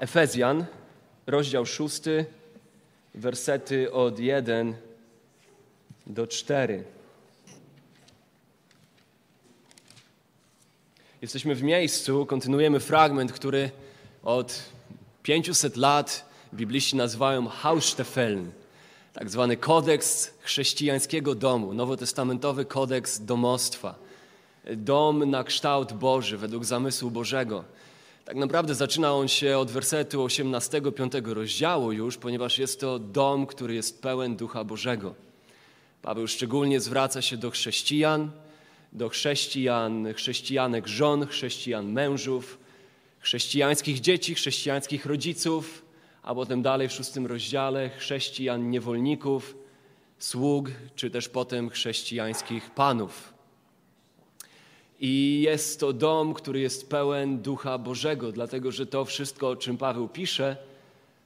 Efezjan, rozdział 6, wersety od 1 do 4. Jesteśmy w miejscu, kontynuujemy fragment, który od 500 lat bibliści nazywają Hausstefeln, tak zwany kodeks chrześcijańskiego domu, nowotestamentowy kodeks domostwa. Dom na kształt Boży, według zamysłu Bożego. Tak naprawdę zaczyna on się od wersetu 18, 5 rozdziału już, ponieważ jest to dom, który jest pełen Ducha Bożego. Paweł szczególnie zwraca się do chrześcijan, do chrześcijan, chrześcijanek żon, chrześcijan mężów, chrześcijańskich dzieci, chrześcijańskich rodziców, a potem dalej w szóstym rozdziale chrześcijan niewolników, sług, czy też potem chrześcijańskich panów. I jest to dom, który jest pełen Ducha Bożego, dlatego że to wszystko, o czym Paweł pisze,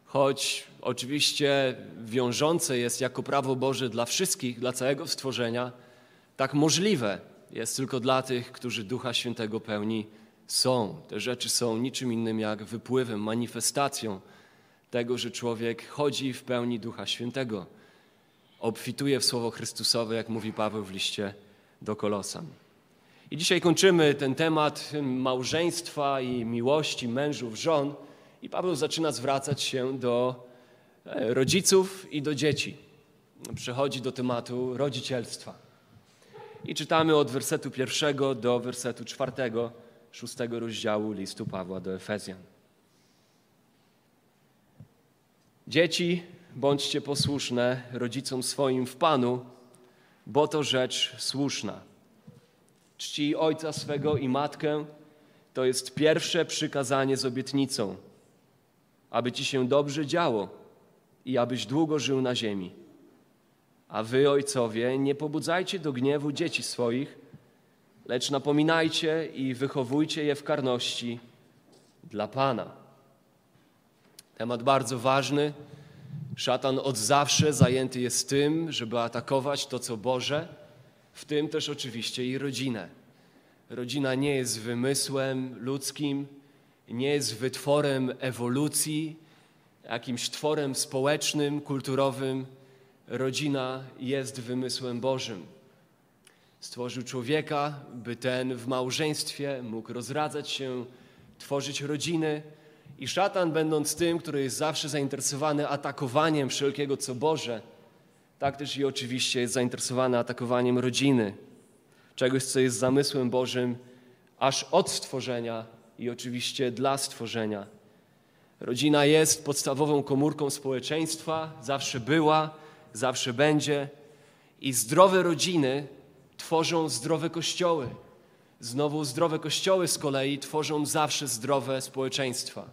choć oczywiście wiążące jest jako prawo Boże dla wszystkich, dla całego stworzenia, tak możliwe jest tylko dla tych, którzy Ducha Świętego pełni są. Te rzeczy są niczym innym jak wypływem, manifestacją tego, że człowiek chodzi w pełni Ducha Świętego. Obfituje w słowo Chrystusowe, jak mówi Paweł w liście do Kolosan. I dzisiaj kończymy ten temat małżeństwa i miłości mężów, żon. I Paweł zaczyna zwracać się do e, rodziców i do dzieci. Przechodzi do tematu rodzicielstwa. I czytamy od wersetu pierwszego do wersetu czwartego, szóstego rozdziału listu Pawła do Efezjan. Dzieci, bądźcie posłuszne rodzicom swoim w Panu, bo to rzecz słuszna. Czci ojca swego i matkę to jest pierwsze przykazanie z obietnicą, aby ci się dobrze działo i abyś długo żył na ziemi. A wy, ojcowie, nie pobudzajcie do gniewu dzieci swoich, lecz napominajcie i wychowujcie je w karności dla Pana. Temat bardzo ważny. Szatan od zawsze zajęty jest tym, żeby atakować to, co Boże, w tym też oczywiście i rodzinę. Rodzina nie jest wymysłem ludzkim, nie jest wytworem ewolucji, jakimś tworem społecznym, kulturowym. Rodzina jest wymysłem Bożym. Stworzył człowieka, by ten w małżeństwie mógł rozradzać się, tworzyć rodziny. I szatan, będąc tym, który jest zawsze zainteresowany atakowaniem wszelkiego, co Boże, tak też i oczywiście jest zainteresowany atakowaniem rodziny, czegoś, co jest zamysłem Bożym aż od stworzenia i oczywiście dla stworzenia. Rodzina jest podstawową komórką społeczeństwa, zawsze była, zawsze będzie i zdrowe rodziny tworzą zdrowe kościoły. Znowu zdrowe kościoły z kolei tworzą zawsze zdrowe społeczeństwa.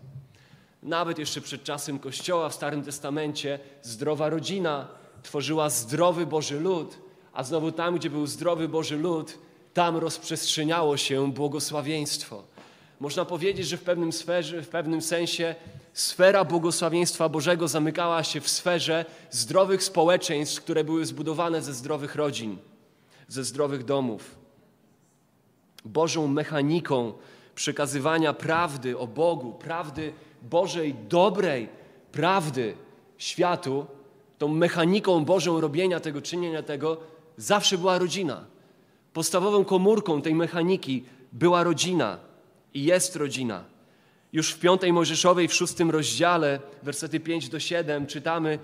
Nawet jeszcze przed czasem Kościoła w Starym Testamencie zdrowa rodzina tworzyła zdrowy Boży lud, a znowu tam, gdzie był zdrowy Boży lud, tam rozprzestrzeniało się błogosławieństwo. Można powiedzieć, że w pewnym, sferze, w pewnym sensie sfera błogosławieństwa Bożego zamykała się w sferze zdrowych społeczeństw, które były zbudowane ze zdrowych rodzin, ze zdrowych domów. Bożą mechaniką przekazywania prawdy o Bogu, prawdy Bożej, dobrej prawdy światu, tą mechaniką Bożą robienia tego, czynienia tego, zawsze była rodzina. Podstawową komórką tej mechaniki była rodzina i jest rodzina. Już w piątej Mojżeszowej, w szóstym rozdziale, wersety 5 do 7 czytamy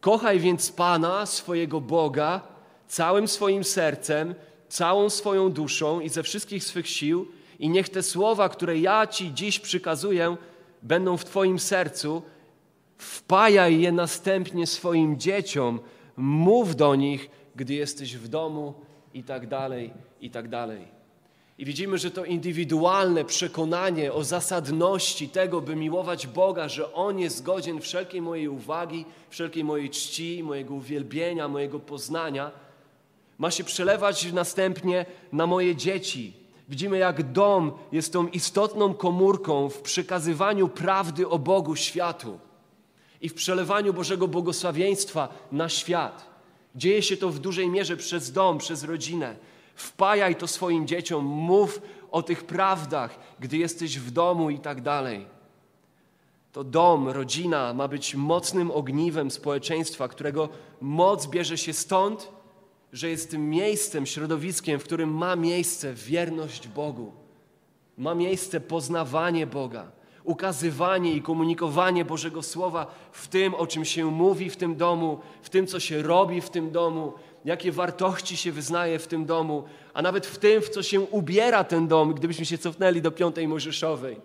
Kochaj więc Pana, swojego Boga, całym swoim sercem, całą swoją duszą i ze wszystkich swych sił i niech te słowa, które ja Ci dziś przykazuję, będą w Twoim sercu, wpajaj je następnie swoim dzieciom, mów do nich, gdy jesteś w domu i tak dalej, i tak dalej. I widzimy, że to indywidualne przekonanie o zasadności tego, by miłować Boga, że On jest godzien wszelkiej mojej uwagi, wszelkiej mojej czci, mojego uwielbienia, mojego poznania, ma się przelewać następnie na moje dzieci. Widzimy, jak dom jest tą istotną komórką w przekazywaniu prawdy o Bogu światu i w przelewaniu Bożego błogosławieństwa na świat. Dzieje się to w dużej mierze przez dom, przez rodzinę. Wpajaj to swoim dzieciom, mów o tych prawdach, gdy jesteś w domu i tak dalej. To dom, rodzina ma być mocnym ogniwem społeczeństwa, którego moc bierze się stąd, że jest tym miejscem, środowiskiem, w którym ma miejsce wierność Bogu, ma miejsce poznawanie Boga, ukazywanie i komunikowanie Bożego Słowa w tym, o czym się mówi w tym domu, w tym, co się robi w tym domu, jakie wartości się wyznaje w tym domu, a nawet w tym, w co się ubiera ten dom, gdybyśmy się cofnęli do piątej Mojżeszowej.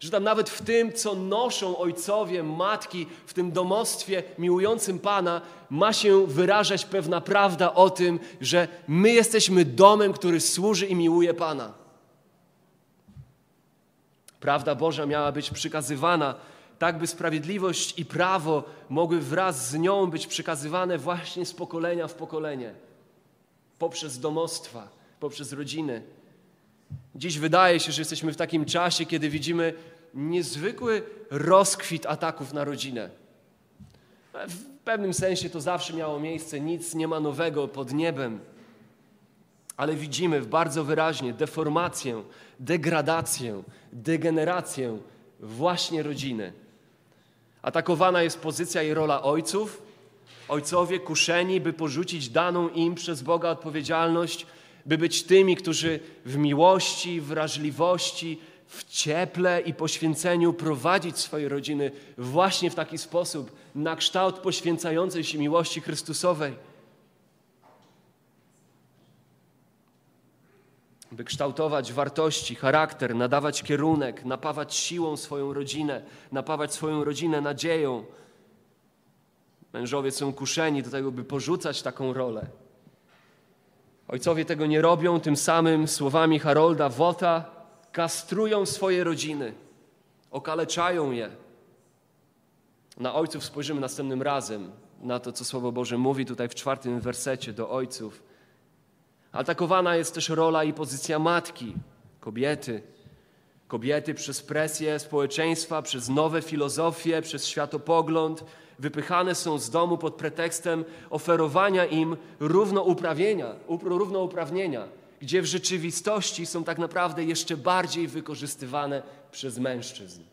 Że tam nawet w tym, co noszą ojcowie, matki, w tym domostwie miłującym Pana, ma się wyrażać pewna prawda o tym, że my jesteśmy domem, który służy i miłuje Pana. Prawda Boża miała być przekazywana tak by sprawiedliwość i prawo mogły wraz z nią być przekazywane właśnie z pokolenia w pokolenie, poprzez domostwa, poprzez rodziny. Dziś wydaje się, że jesteśmy w takim czasie, kiedy widzimy niezwykły rozkwit ataków na rodzinę. W pewnym sensie to zawsze miało miejsce, nic nie ma nowego pod niebem. Ale widzimy bardzo wyraźnie deformację, degradację, degenerację właśnie rodziny. Atakowana jest pozycja i rola ojców. Ojcowie kuszeni, by porzucić daną im przez Boga odpowiedzialność, by być tymi, którzy w miłości, wrażliwości, w cieple i poświęceniu prowadzić swoje rodziny właśnie w taki sposób, na kształt poświęcającej się miłości Chrystusowej. By kształtować wartości, charakter, nadawać kierunek, napawać siłą swoją rodzinę, napawać swoją rodzinę nadzieją. Mężowie są kuszeni do tego, by porzucać taką rolę. Ojcowie tego nie robią, tym samym słowami Harolda Wota kastrują swoje rodziny, okaleczają je. Na ojców spojrzymy następnym razem, na to, co Słowo Boże mówi tutaj w czwartym wersecie do ojców. Atakowana jest też rola i pozycja matki, kobiety. Kobiety przez presję społeczeństwa, przez nowe filozofie, przez światopogląd wypychane są z domu pod pretekstem oferowania im równouprawnienia, równouprawnienia, gdzie w rzeczywistości są tak naprawdę jeszcze bardziej wykorzystywane przez mężczyzn.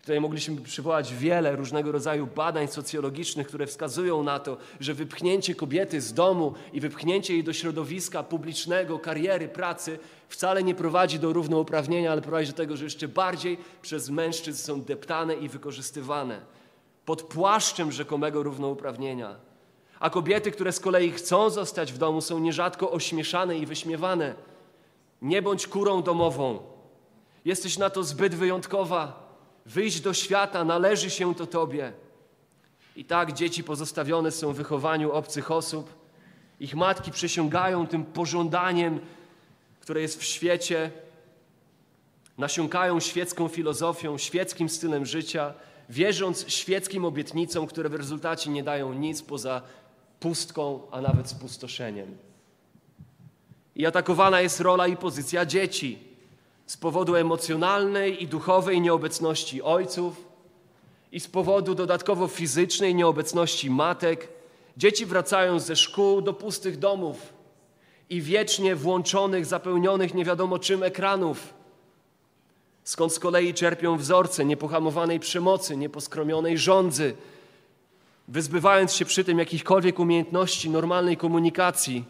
Tutaj mogliśmy przywołać wiele różnego rodzaju badań socjologicznych, które wskazują na to, że wypchnięcie kobiety z domu i wypchnięcie jej do środowiska publicznego, kariery, pracy wcale nie prowadzi do równouprawnienia, ale prowadzi do tego, że jeszcze bardziej przez mężczyzn są deptane i wykorzystywane pod płaszczem rzekomego równouprawnienia. A kobiety, które z kolei chcą zostać w domu, są nierzadko ośmieszane i wyśmiewane. Nie bądź kurą domową. Jesteś na to zbyt wyjątkowa Wyjść do świata, należy się to Tobie. I tak dzieci pozostawione są w wychowaniu obcych osób. Ich matki przysięgają tym pożądaniem, które jest w świecie, nasiąkają świecką filozofią, świeckim stylem życia, wierząc świeckim obietnicom, które w rezultacie nie dają nic poza pustką, a nawet spustoszeniem. I atakowana jest rola i pozycja dzieci z powodu emocjonalnej i duchowej nieobecności ojców i z powodu dodatkowo fizycznej nieobecności matek, dzieci wracają ze szkół do pustych domów i wiecznie włączonych, zapełnionych nie wiadomo czym ekranów, skąd z kolei czerpią wzorce niepohamowanej przemocy, nieposkromionej żądzy, wyzbywając się przy tym jakichkolwiek umiejętności normalnej komunikacji.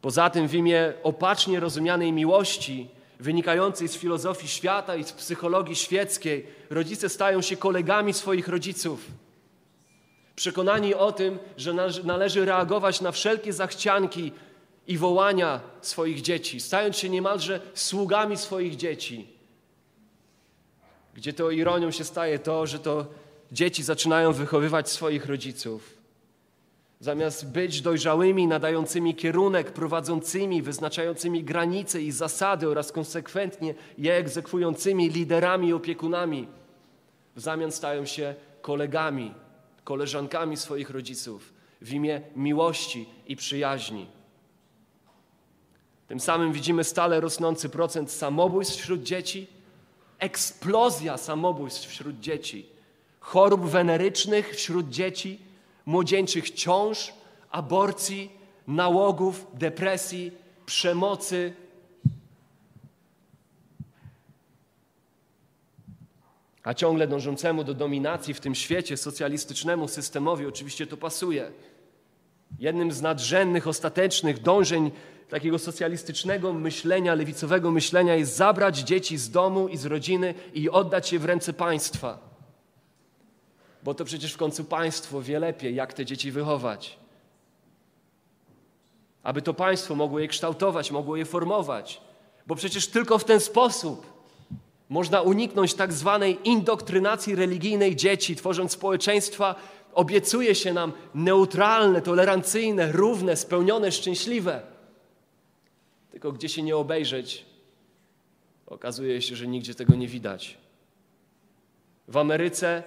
Poza tym w imię opacznie rozumianej miłości wynikającej z filozofii świata i z psychologii świeckiej, rodzice stają się kolegami swoich rodziców. Przekonani o tym, że należy reagować na wszelkie zachcianki i wołania swoich dzieci, stając się niemalże sługami swoich dzieci. Gdzie to ironią się staje to, że to dzieci zaczynają wychowywać swoich rodziców. Zamiast być dojrzałymi, nadającymi kierunek, prowadzącymi, wyznaczającymi granice i zasady oraz konsekwentnie je egzekwującymi liderami i opiekunami, w zamian stają się kolegami, koleżankami swoich rodziców w imię miłości i przyjaźni. Tym samym widzimy stale rosnący procent samobójstw wśród dzieci, eksplozja samobójstw wśród dzieci, chorób wenerycznych wśród dzieci młodzieńczych ciąż, aborcji, nałogów, depresji, przemocy. A ciągle dążącemu do dominacji w tym świecie socjalistycznemu systemowi oczywiście to pasuje. Jednym z nadrzędnych, ostatecznych dążeń takiego socjalistycznego myślenia, lewicowego myślenia jest zabrać dzieci z domu i z rodziny i oddać je w ręce państwa. Bo to przecież w końcu państwo wie lepiej, jak te dzieci wychować. Aby to państwo mogło je kształtować, mogło je formować. Bo przecież tylko w ten sposób można uniknąć tak zwanej indoktrynacji religijnej dzieci, tworząc społeczeństwa, obiecuje się nam neutralne, tolerancyjne, równe, spełnione, szczęśliwe. Tylko gdzie się nie obejrzeć, okazuje się, że nigdzie tego nie widać. W Ameryce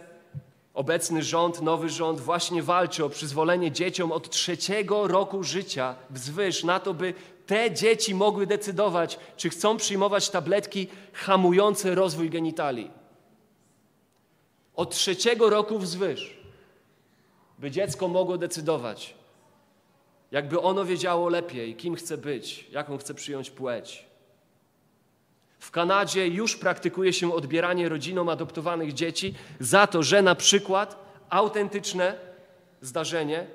obecny rząd, nowy rząd właśnie walczy o przyzwolenie dzieciom od trzeciego roku życia wzwyż na to, by te dzieci mogły decydować, czy chcą przyjmować tabletki hamujące rozwój genitali. Od trzeciego roku wzwyż, by dziecko mogło decydować, jakby ono wiedziało lepiej, kim chce być, jaką chce przyjąć płeć. W Kanadzie już praktykuje się odbieranie rodzinom adoptowanych dzieci za to, że na przykład autentyczne zdarzenie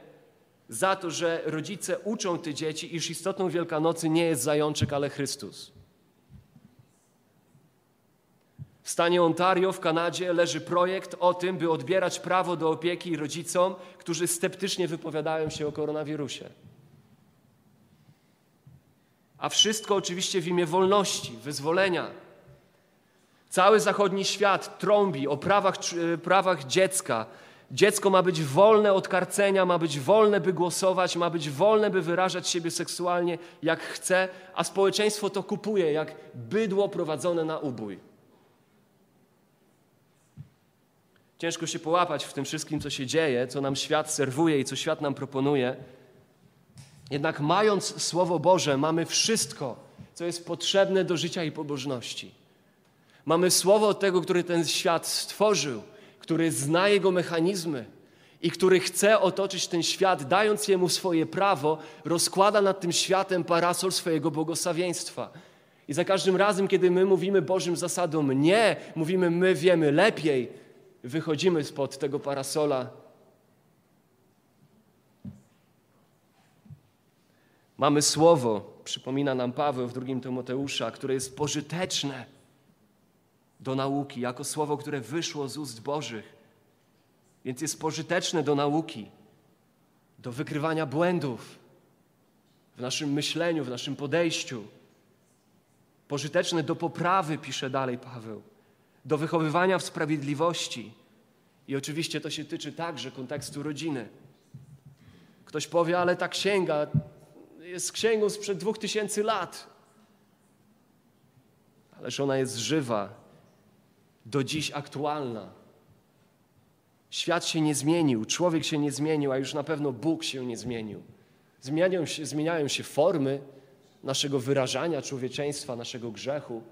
za to, że rodzice uczą te dzieci, iż istotą Wielkanocy nie jest zajączek, ale Chrystus. W stanie Ontario w Kanadzie leży projekt o tym, by odbierać prawo do opieki rodzicom, którzy sceptycznie wypowiadają się o koronawirusie. A wszystko oczywiście w imię wolności, wyzwolenia. Cały zachodni świat trąbi o prawach, prawach dziecka, Dziecko ma być wolne od karcenia, ma być wolne, by głosować, ma być wolne, by wyrażać siebie seksualnie jak chce, a społeczeństwo to kupuje jak bydło prowadzone na ubój. Ciężko się połapać w tym wszystkim, co się dzieje, co nam świat serwuje i co świat nam proponuje. Jednak mając Słowo Boże, mamy wszystko, co jest potrzebne do życia i pobożności. Mamy Słowo tego, który ten świat stworzył który zna jego mechanizmy i który chce otoczyć ten świat, dając jemu swoje prawo, rozkłada nad tym światem parasol swojego błogosławieństwa. I za każdym razem, kiedy my mówimy Bożym zasadom nie, mówimy my wiemy lepiej, wychodzimy spod tego parasola. Mamy słowo, przypomina nam Paweł w drugim Tymoteusza, które jest pożyteczne do nauki, jako słowo, które wyszło z ust Bożych. Więc jest pożyteczne do nauki, do wykrywania błędów w naszym myśleniu, w naszym podejściu. Pożyteczne do poprawy, pisze dalej Paweł, do wychowywania w sprawiedliwości. I oczywiście to się tyczy także kontekstu rodziny. Ktoś powie, ale ta księga jest księgą sprzed dwóch tysięcy lat. Ależ ona jest żywa, do dziś aktualna. Świat się nie zmienił, człowiek się nie zmienił, a już na pewno Bóg się nie zmienił. Zmieniają się, zmieniają się formy naszego wyrażania człowieczeństwa, naszego grzechu.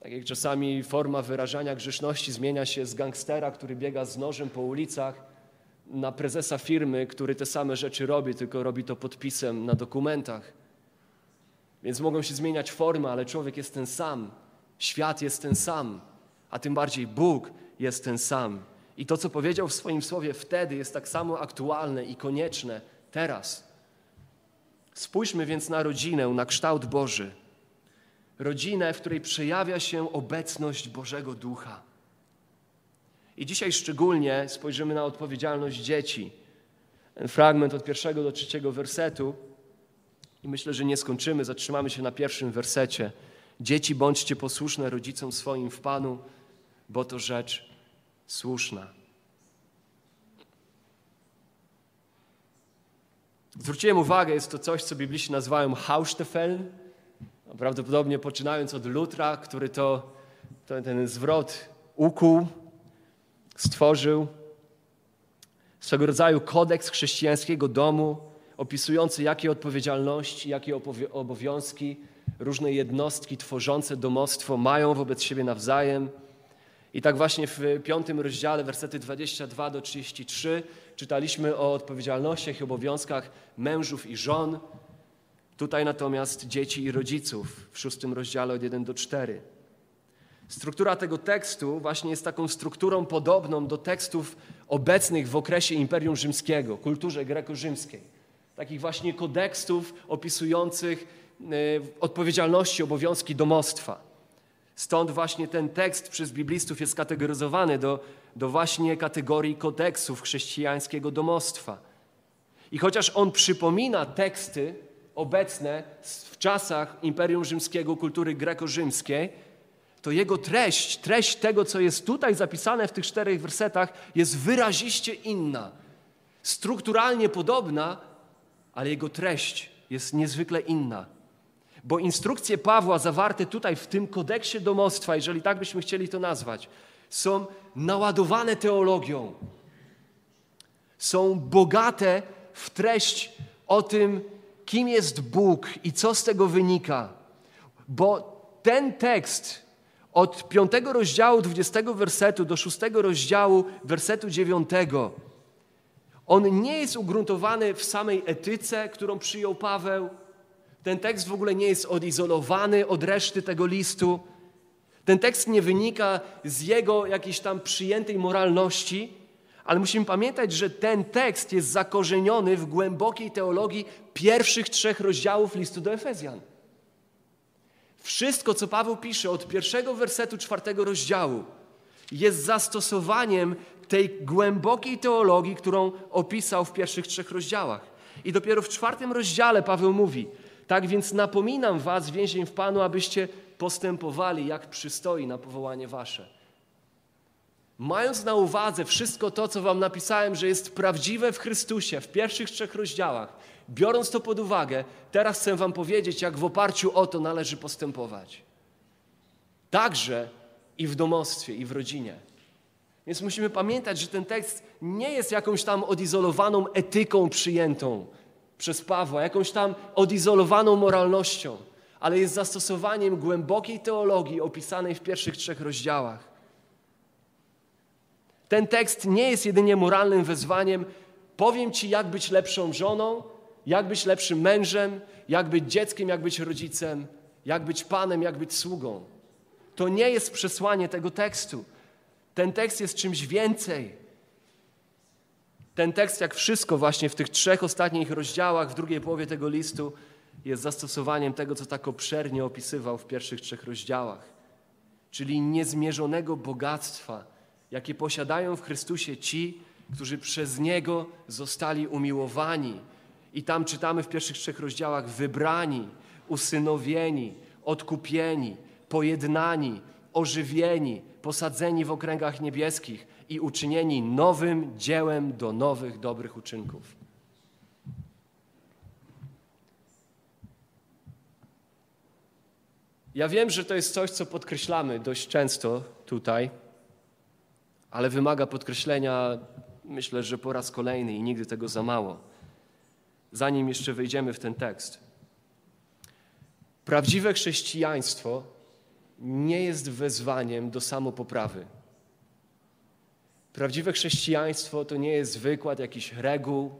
Tak jak czasami forma wyrażania grzeszności zmienia się z gangstera, który biega z nożem po ulicach, na prezesa firmy, który te same rzeczy robi, tylko robi to podpisem na dokumentach. Więc mogą się zmieniać formy, ale człowiek jest ten sam, świat jest ten sam a tym bardziej Bóg jest ten sam. I to, co powiedział w swoim słowie wtedy, jest tak samo aktualne i konieczne teraz. Spójrzmy więc na rodzinę, na kształt Boży. Rodzinę, w której przejawia się obecność Bożego Ducha. I dzisiaj szczególnie spojrzymy na odpowiedzialność dzieci. Ten fragment od pierwszego do trzeciego wersetu. I myślę, że nie skończymy, zatrzymamy się na pierwszym wersecie. Dzieci, bądźcie posłuszne rodzicom swoim w Panu, bo to rzecz słuszna. Zwróciłem uwagę, jest to coś, co bibliści nazywają Haustefeln, prawdopodobnie poczynając od Lutra, który to, to ten zwrot ukuł, stworzył. Swego rodzaju kodeks chrześcijańskiego domu, opisujący jakie odpowiedzialności, jakie obowiązki różne jednostki tworzące domostwo mają wobec siebie nawzajem. I tak właśnie w piątym rozdziale, wersety 22 do 33, czytaliśmy o odpowiedzialnościach i obowiązkach mężów i żon. Tutaj natomiast dzieci i rodziców w szóstym rozdziale od 1 do 4. Struktura tego tekstu właśnie jest taką strukturą podobną do tekstów obecnych w okresie Imperium Rzymskiego, kulturze greko-rzymskiej. Takich właśnie kodekstów opisujących e, odpowiedzialności, obowiązki domostwa. Stąd właśnie ten tekst przez biblistów jest kategoryzowany do, do właśnie kategorii kodeksów chrześcijańskiego domostwa. I chociaż on przypomina teksty obecne w czasach Imperium Rzymskiego, kultury greko-rzymskiej, to jego treść, treść tego, co jest tutaj zapisane w tych czterech wersetach, jest wyraziście inna. Strukturalnie podobna, ale jego treść jest niezwykle inna. Bo instrukcje Pawła zawarte tutaj w tym kodeksie domostwa, jeżeli tak byśmy chcieli to nazwać, są naładowane teologią. Są bogate w treść o tym, kim jest Bóg i co z tego wynika. Bo ten tekst od piątego rozdziału, dwudziestego wersetu do szóstego rozdziału, wersetu dziewiątego, on nie jest ugruntowany w samej etyce, którą przyjął Paweł. Ten tekst w ogóle nie jest odizolowany od reszty tego listu. Ten tekst nie wynika z jego jakiejś tam przyjętej moralności, ale musimy pamiętać, że ten tekst jest zakorzeniony w głębokiej teologii pierwszych trzech rozdziałów listu do Efezjan. Wszystko, co Paweł pisze od pierwszego wersetu czwartego rozdziału, jest zastosowaniem tej głębokiej teologii, którą opisał w pierwszych trzech rozdziałach. I dopiero w czwartym rozdziale Paweł mówi: Tak więc napominam Was, więzień w Panu, abyście postępowali, jak przystoi na powołanie Wasze. Mając na uwadze wszystko to, co Wam napisałem, że jest prawdziwe w Chrystusie w pierwszych trzech rozdziałach, biorąc to pod uwagę, teraz chcę Wam powiedzieć, jak w oparciu o to należy postępować. Także i w domostwie, i w rodzinie. Więc musimy pamiętać, że ten tekst nie jest jakąś tam odizolowaną etyką przyjętą przez Pawła, jakąś tam odizolowaną moralnością, ale jest zastosowaniem głębokiej teologii opisanej w pierwszych trzech rozdziałach. Ten tekst nie jest jedynie moralnym wezwaniem, powiem Ci, jak być lepszą żoną, jak być lepszym mężem, jak być dzieckiem, jak być rodzicem, jak być panem, jak być sługą. To nie jest przesłanie tego tekstu. Ten tekst jest czymś więcej. Ten tekst, jak wszystko właśnie w tych trzech ostatnich rozdziałach, w drugiej połowie tego listu, jest zastosowaniem tego, co tak obszernie opisywał w pierwszych trzech rozdziałach, czyli niezmierzonego bogactwa, jakie posiadają w Chrystusie ci, którzy przez Niego zostali umiłowani. I tam czytamy w pierwszych trzech rozdziałach wybrani, usynowieni, odkupieni, pojednani, ożywieni, posadzeni w okręgach niebieskich i uczynieni nowym dziełem do nowych, dobrych uczynków. Ja wiem, że to jest coś, co podkreślamy dość często tutaj ale wymaga podkreślenia, myślę, że po raz kolejny i nigdy tego za mało, zanim jeszcze wejdziemy w ten tekst. Prawdziwe chrześcijaństwo nie jest wezwaniem do samopoprawy. Prawdziwe chrześcijaństwo to nie jest wykład jakichś reguł,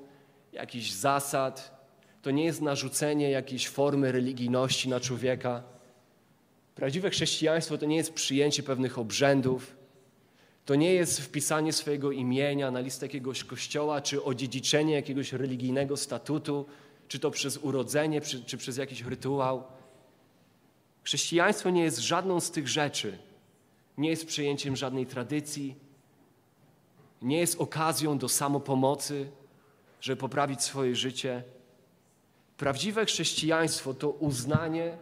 jakichś zasad, to nie jest narzucenie jakiejś formy religijności na człowieka. Prawdziwe chrześcijaństwo to nie jest przyjęcie pewnych obrzędów, to nie jest wpisanie swojego imienia na listę jakiegoś kościoła, czy odziedziczenie jakiegoś religijnego statutu, czy to przez urodzenie, czy, przez jakiś rytuał. Chrześcijaństwo nie jest żadną z tych rzeczy. Nie jest przyjęciem żadnej tradycji, nie jest okazją do samopomocy, żeby poprawić swoje życie. Prawdziwe chrześcijaństwo to uznanie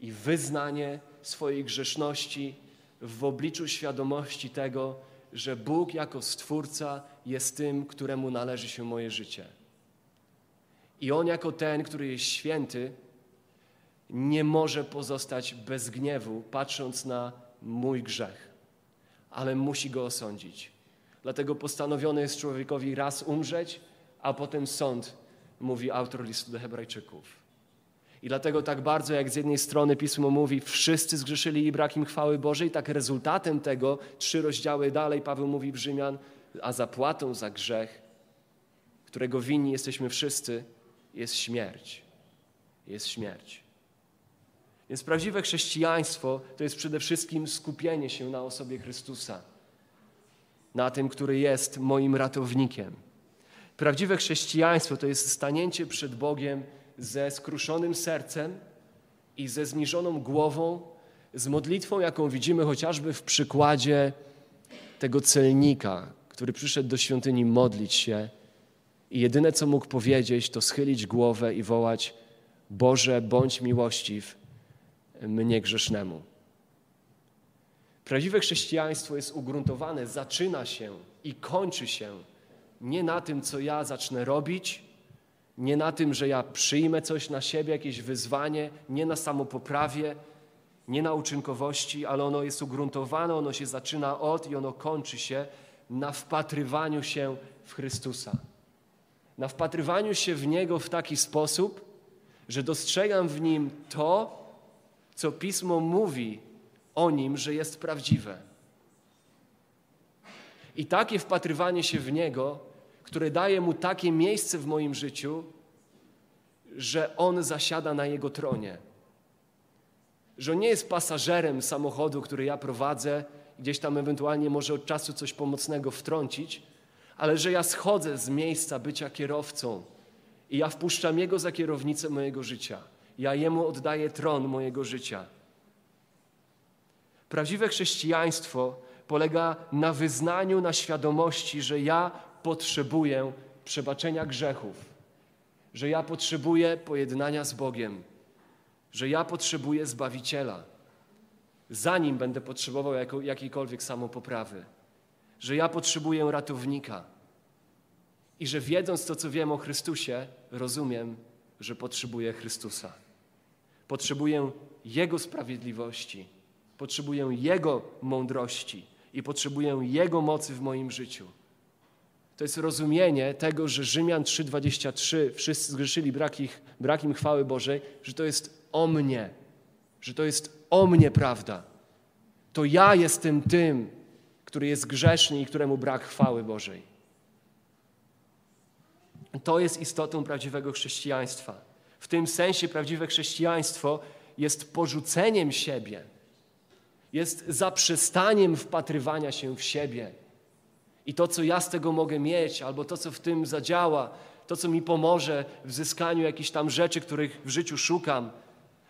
i wyznanie swojej grzeszności w obliczu świadomości tego, że Bóg jako Stwórca jest tym, któremu należy się moje życie. I On jako ten, który jest święty, nie może pozostać bez gniewu, patrząc na mój grzech, ale musi go osądzić. Dlatego postanowione jest człowiekowi raz umrzeć, a potem sąd, mówi autor listu do Hebrajczyków. I dlatego tak bardzo, jak z jednej strony Pismo mówi, wszyscy zgrzeszyli i brak im chwały Bożej, tak rezultatem tego, trzy rozdziały dalej, Paweł mówi w Rzymian, a zapłatą za grzech, którego winni jesteśmy wszyscy, jest śmierć. Jest śmierć. Więc prawdziwe chrześcijaństwo to jest przede wszystkim skupienie się na osobie Chrystusa, na tym, który jest moim ratownikiem. Prawdziwe chrześcijaństwo to jest stanięcie przed Bogiem ze skruszonym sercem i ze zniżoną głową, z modlitwą, jaką widzimy chociażby w przykładzie tego celnika, który przyszedł do świątyni modlić się i jedyne co mógł powiedzieć, to schylić głowę i wołać: Boże, bądź miłościw mnie grzesznemu. Prawdziwe chrześcijaństwo jest ugruntowane, zaczyna się i kończy się nie na tym, co ja zacznę robić, nie na tym, że ja przyjmę coś na siebie, jakieś wyzwanie, nie na samopoprawie, nie na uczynkowości, ale ono jest ugruntowane, ono się zaczyna od i ono kończy się na wpatrywaniu się w Chrystusa. Na wpatrywaniu się w Niego w taki sposób, że dostrzegam w Nim to, co Pismo mówi o Nim, że jest prawdziwe. I takie wpatrywanie się w Niego, które daje Mu takie miejsce w moim życiu, że On zasiada na Jego tronie. Że nie jest pasażerem samochodu, który ja prowadzę, gdzieś tam ewentualnie może od czasu coś pomocnego wtrącić, ale że ja schodzę z miejsca bycia kierowcą i ja wpuszczam Jego za kierownicę mojego życia. Ja Jemu oddaję tron mojego życia. Prawdziwe chrześcijaństwo polega na wyznaniu, na świadomości, że ja potrzebuję przebaczenia grzechów, że ja potrzebuję pojednania z Bogiem, że ja potrzebuję Zbawiciela, zanim będę potrzebował jakiejkolwiek samopoprawy, że ja potrzebuję ratownika i że wiedząc to, co wiem o Chrystusie, rozumiem, że potrzebuję Chrystusa. Potrzebuję Jego sprawiedliwości, potrzebuję Jego mądrości i potrzebuję Jego mocy w moim życiu. To jest rozumienie tego, że Rzymian 3,23 wszyscy zgrzeszyli brak, ich, brak im chwały Bożej, że to jest o mnie, że to jest o mnie prawda. To ja jestem tym, który jest grzeszny i któremu brak chwały Bożej. To jest istotą prawdziwego chrześcijaństwa. W tym sensie prawdziwe chrześcijaństwo jest porzuceniem siebie, jest zaprzestaniem wpatrywania się w siebie i to, co ja z tego mogę mieć, albo to, co w tym zadziała, to, co mi pomoże w zyskaniu jakichś tam rzeczy, których w życiu szukam,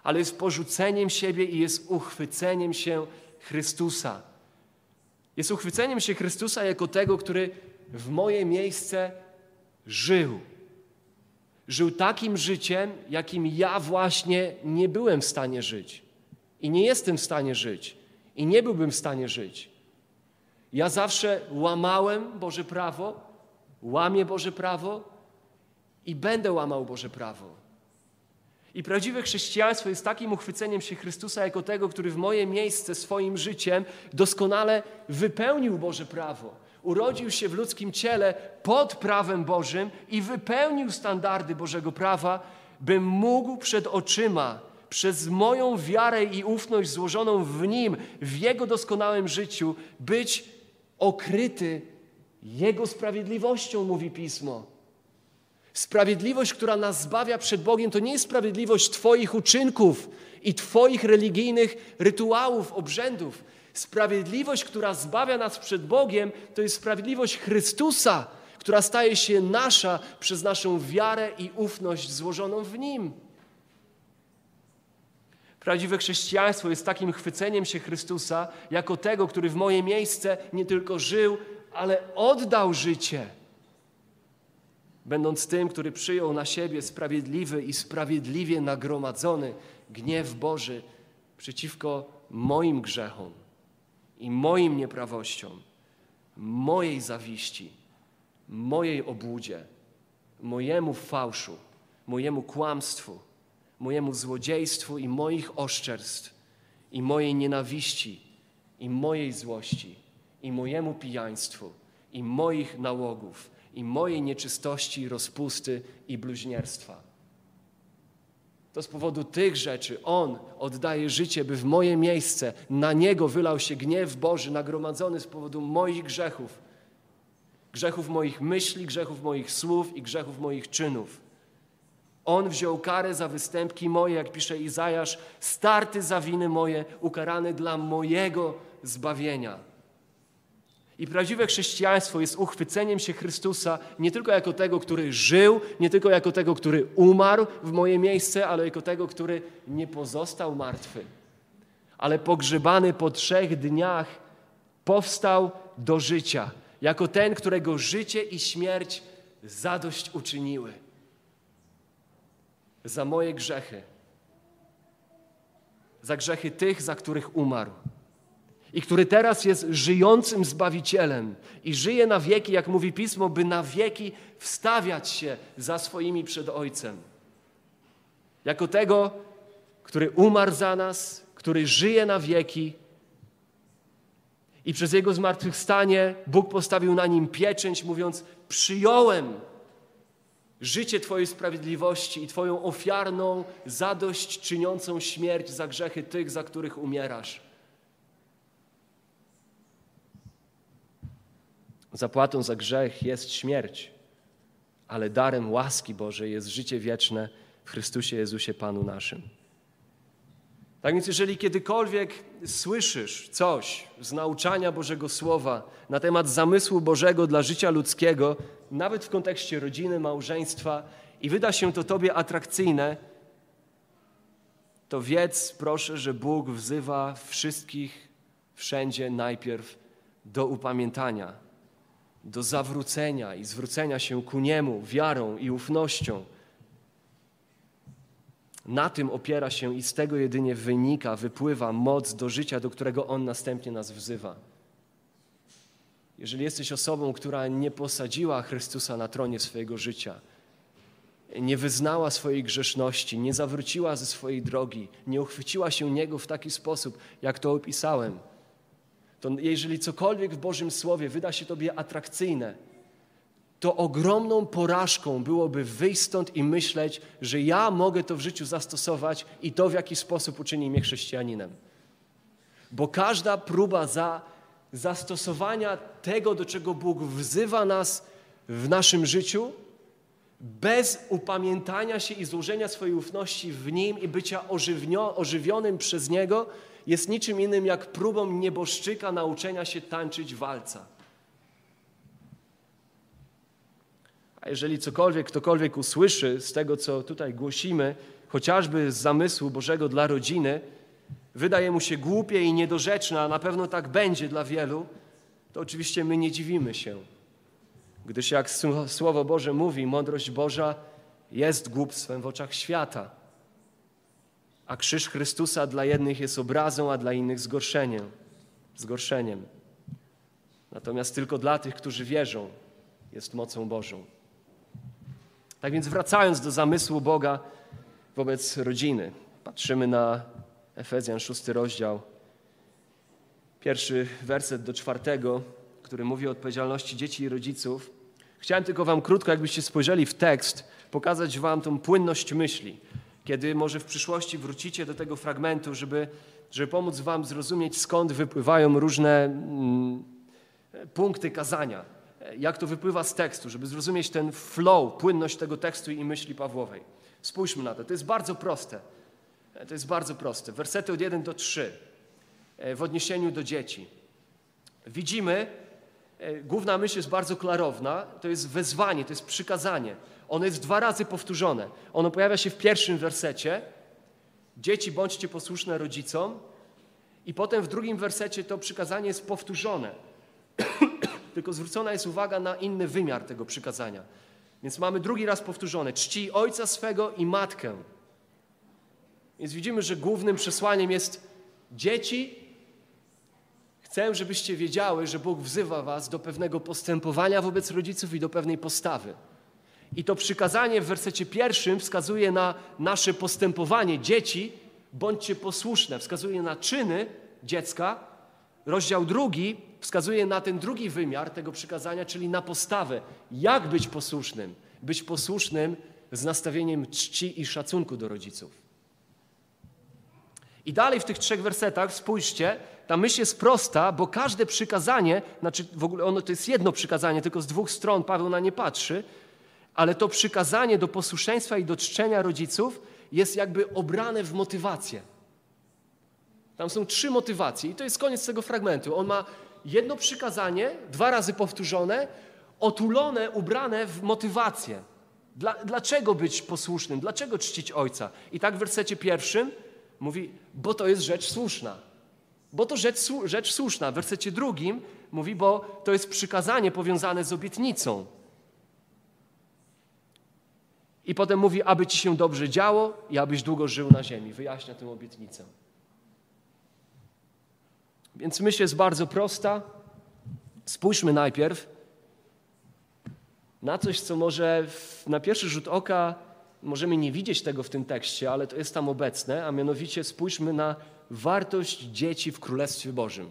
ale jest porzuceniem siebie i jest uchwyceniem się Chrystusa. Jest uchwyceniem się Chrystusa jako tego, który w moje miejsce żył. Żył takim życiem, jakim ja właśnie nie byłem w stanie żyć. I nie jestem w stanie żyć. I nie byłbym w stanie żyć. Ja zawsze łamałem Boże prawo, łamię Boże prawo i będę łamał Boże prawo. I prawdziwe chrześcijaństwo jest takim uchwyceniem się Chrystusa jako tego, który w moje miejsce swoim życiem doskonale wypełnił Boże prawo. Urodził się w ludzkim ciele pod prawem Bożym i wypełnił standardy Bożego prawa, bym mógł przed oczyma przez moją wiarę i ufność złożoną w Nim, w Jego doskonałym życiu, być okryty Jego sprawiedliwością, mówi Pismo. Sprawiedliwość, która nas zbawia przed Bogiem, to nie jest sprawiedliwość Twoich uczynków i Twoich religijnych rytuałów, obrzędów. Sprawiedliwość, która zbawia nas przed Bogiem, to jest sprawiedliwość Chrystusa, która staje się nasza przez naszą wiarę i ufność złożoną w Nim. Prawdziwe chrześcijaństwo jest takim chwyceniem się Chrystusa jako tego, który w moje miejsce nie tylko żył, ale oddał życie będąc tym, który przyjął na siebie sprawiedliwy i sprawiedliwie nagromadzony gniew Boży przeciwko moim grzechom i moim nieprawościom, mojej zawiści, mojej obłudzie, mojemu fałszu, mojemu kłamstwu, mojemu złodziejstwu i moich oszczerstw, i mojej nienawiści, i mojej złości, i mojemu pijaństwu, i moich nałogów i mojej nieczystości, rozpusty i bluźnierstwa. To z powodu tych rzeczy On oddaje życie, by w moje miejsce na Niego wylał się gniew Boży nagromadzony z powodu moich grzechów. Grzechów moich myśli, grzechów moich słów i grzechów moich czynów. On wziął karę za występki moje, jak pisze Izajasz, starty za winy moje, ukarany dla mojego zbawienia. I prawdziwe chrześcijaństwo jest uchwyceniem się Chrystusa nie tylko jako tego, który żył, nie tylko jako tego, który umarł w moje miejsce, ale jako tego, który nie pozostał martwy, ale pogrzebany po trzech dniach powstał do życia, jako ten, którego życie i śmierć zadość uczyniły za moje grzechy, za grzechy tych, za których umarł i który teraz jest żyjącym Zbawicielem i żyje na wieki, jak mówi Pismo, by na wieki wstawiać się za swoimi przed Ojcem. Jako tego, który umarł za nas, który żyje na wieki i przez Jego zmartwychwstanie Bóg postawił na nim pieczęć, mówiąc: Przyjąłem życie Twojej sprawiedliwości i Twoją ofiarną, zadość czyniącą śmierć za grzechy tych, za których umierasz. Zapłatą za grzech jest śmierć, ale darem łaski Bożej jest życie wieczne w Chrystusie Jezusie Panu naszym. Tak więc, jeżeli kiedykolwiek słyszysz coś z nauczania Bożego Słowa na temat zamysłu Bożego dla życia ludzkiego, nawet w kontekście rodziny, małżeństwa, i wyda się to Tobie atrakcyjne, to wiedz, proszę, że Bóg wzywa wszystkich wszędzie najpierw do upamiętania do zawrócenia i zwrócenia się ku Niemu wiarą i ufnością. Na tym opiera się i z tego jedynie wynika, wypływa moc do życia, do którego On następnie nas wzywa. Jeżeli jesteś osobą, która nie posadziła Chrystusa na tronie swojego życia, nie wyznała swojej grzeszności, nie zawróciła ze swojej drogi, nie uchwyciła się Niego w taki sposób, jak to opisałem, to jeżeli cokolwiek w Bożym Słowie wyda się Tobie atrakcyjne, to ogromną porażką byłoby wyjść stąd i myśleć, że ja mogę to w życiu zastosować i to w jakiś sposób uczyni mnie chrześcijaninem. Bo każda próba za zastosowania tego, do czego Bóg wzywa nas w naszym życiu, bez upamiętania się i złożenia swojej ufności w Nim i bycia ożywionym przez Niego, jest niczym innym jak próbą nieboszczyka nauczenia się tańczyć walca. A jeżeli cokolwiek, ktokolwiek usłyszy z tego, co tutaj głosimy, chociażby z zamysłu Bożego dla rodziny, wydaje mu się głupie i niedorzeczne, a na pewno tak będzie dla wielu, to oczywiście my nie dziwimy się. Gdyż jak Słowo Boże mówi, mądrość Boża jest głupstwem w oczach świata a krzyż Chrystusa dla jednych jest obrazą, a dla innych zgorszeniem. zgorszeniem. Natomiast tylko dla tych, którzy wierzą, jest mocą Bożą. Tak więc wracając do zamysłu Boga wobec rodziny, patrzymy na Efezjan, szósty rozdział, pierwszy werset do czwartego, który mówi o odpowiedzialności dzieci i rodziców. Chciałem tylko Wam krótko, jakbyście spojrzeli w tekst, pokazać Wam tą płynność myśli kiedy może w przyszłości wrócicie do tego fragmentu, żeby, żeby pomóc Wam zrozumieć, skąd wypływają różne mm, punkty kazania, jak to wypływa z tekstu, żeby zrozumieć ten flow, płynność tego tekstu i myśli Pawłowej. Spójrzmy na to. To jest bardzo proste. To jest bardzo proste. Wersety od 1 do 3 e, w odniesieniu do dzieci. Widzimy, e, główna myśl jest bardzo klarowna, to jest wezwanie, to jest przykazanie. Ono jest dwa razy powtórzone. Ono pojawia się w pierwszym wersecie. Dzieci, bądźcie posłuszne rodzicom. I potem w drugim wersecie to przykazanie jest powtórzone. Tylko zwrócona jest uwaga na inny wymiar tego przykazania. Więc mamy drugi raz powtórzone: czci ojca swego i matkę. Więc widzimy, że głównym przesłaniem jest dzieci. Chcę, żebyście wiedziały, że Bóg wzywa Was do pewnego postępowania wobec rodziców i do pewnej postawy. I to przykazanie w wersecie pierwszym wskazuje na nasze postępowanie dzieci, bądźcie posłuszne, wskazuje na czyny dziecka. Rozdział drugi wskazuje na ten drugi wymiar tego przykazania, czyli na postawę. Jak być posłusznym? Być posłusznym z nastawieniem czci i szacunku do rodziców. I dalej w tych trzech wersetach spójrzcie, ta myśl jest prosta, bo każde przykazanie, znaczy w ogóle ono to jest jedno przykazanie, tylko z dwóch stron Paweł na nie patrzy, ale to przykazanie do posłuszeństwa i do czczenia rodziców jest jakby obrane w motywację. Tam są trzy motywacje i to jest koniec tego fragmentu. On ma jedno przykazanie, dwa razy powtórzone, otulone, ubrane w motywację. Dla, dlaczego być posłusznym? Dlaczego czcić Ojca? I tak w wersecie pierwszym mówi, bo to jest rzecz słuszna. Bo to rzecz, rzecz słuszna. W wersecie drugim mówi, bo to jest przykazanie powiązane z obietnicą. I potem mówi, aby ci się dobrze działo i abyś długo żył na ziemi. Wyjaśnia tę obietnicę. Więc myśl jest bardzo prosta. Spójrzmy najpierw na coś, co może na pierwszy rzut oka możemy nie widzieć tego w tym tekście, ale to jest tam obecne, a mianowicie spójrzmy na wartość dzieci w Królestwie Bożym.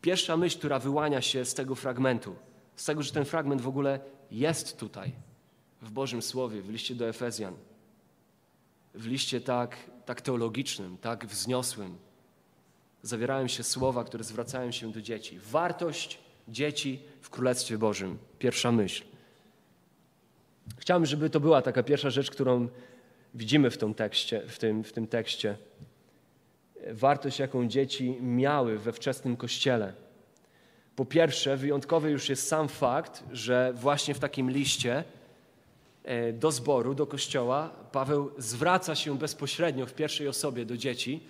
Pierwsza myśl, która wyłania się z tego fragmentu, z tego, że ten fragment w ogóle jest tutaj, w Bożym Słowie, w liście do Efezjan, w liście tak, tak teologicznym, tak wzniosłym, zawierają się słowa, które zwracają się do dzieci. Wartość dzieci w Królestwie Bożym. Pierwsza myśl. Chciałbym, żeby to była taka pierwsza rzecz, którą widzimy w tym tekście. W tym, w tym tekście. Wartość, jaką dzieci miały we wczesnym Kościele. Po pierwsze, wyjątkowy już jest sam fakt, że właśnie w takim liście e, do zboru, do kościoła, Paweł zwraca się bezpośrednio w pierwszej osobie do dzieci.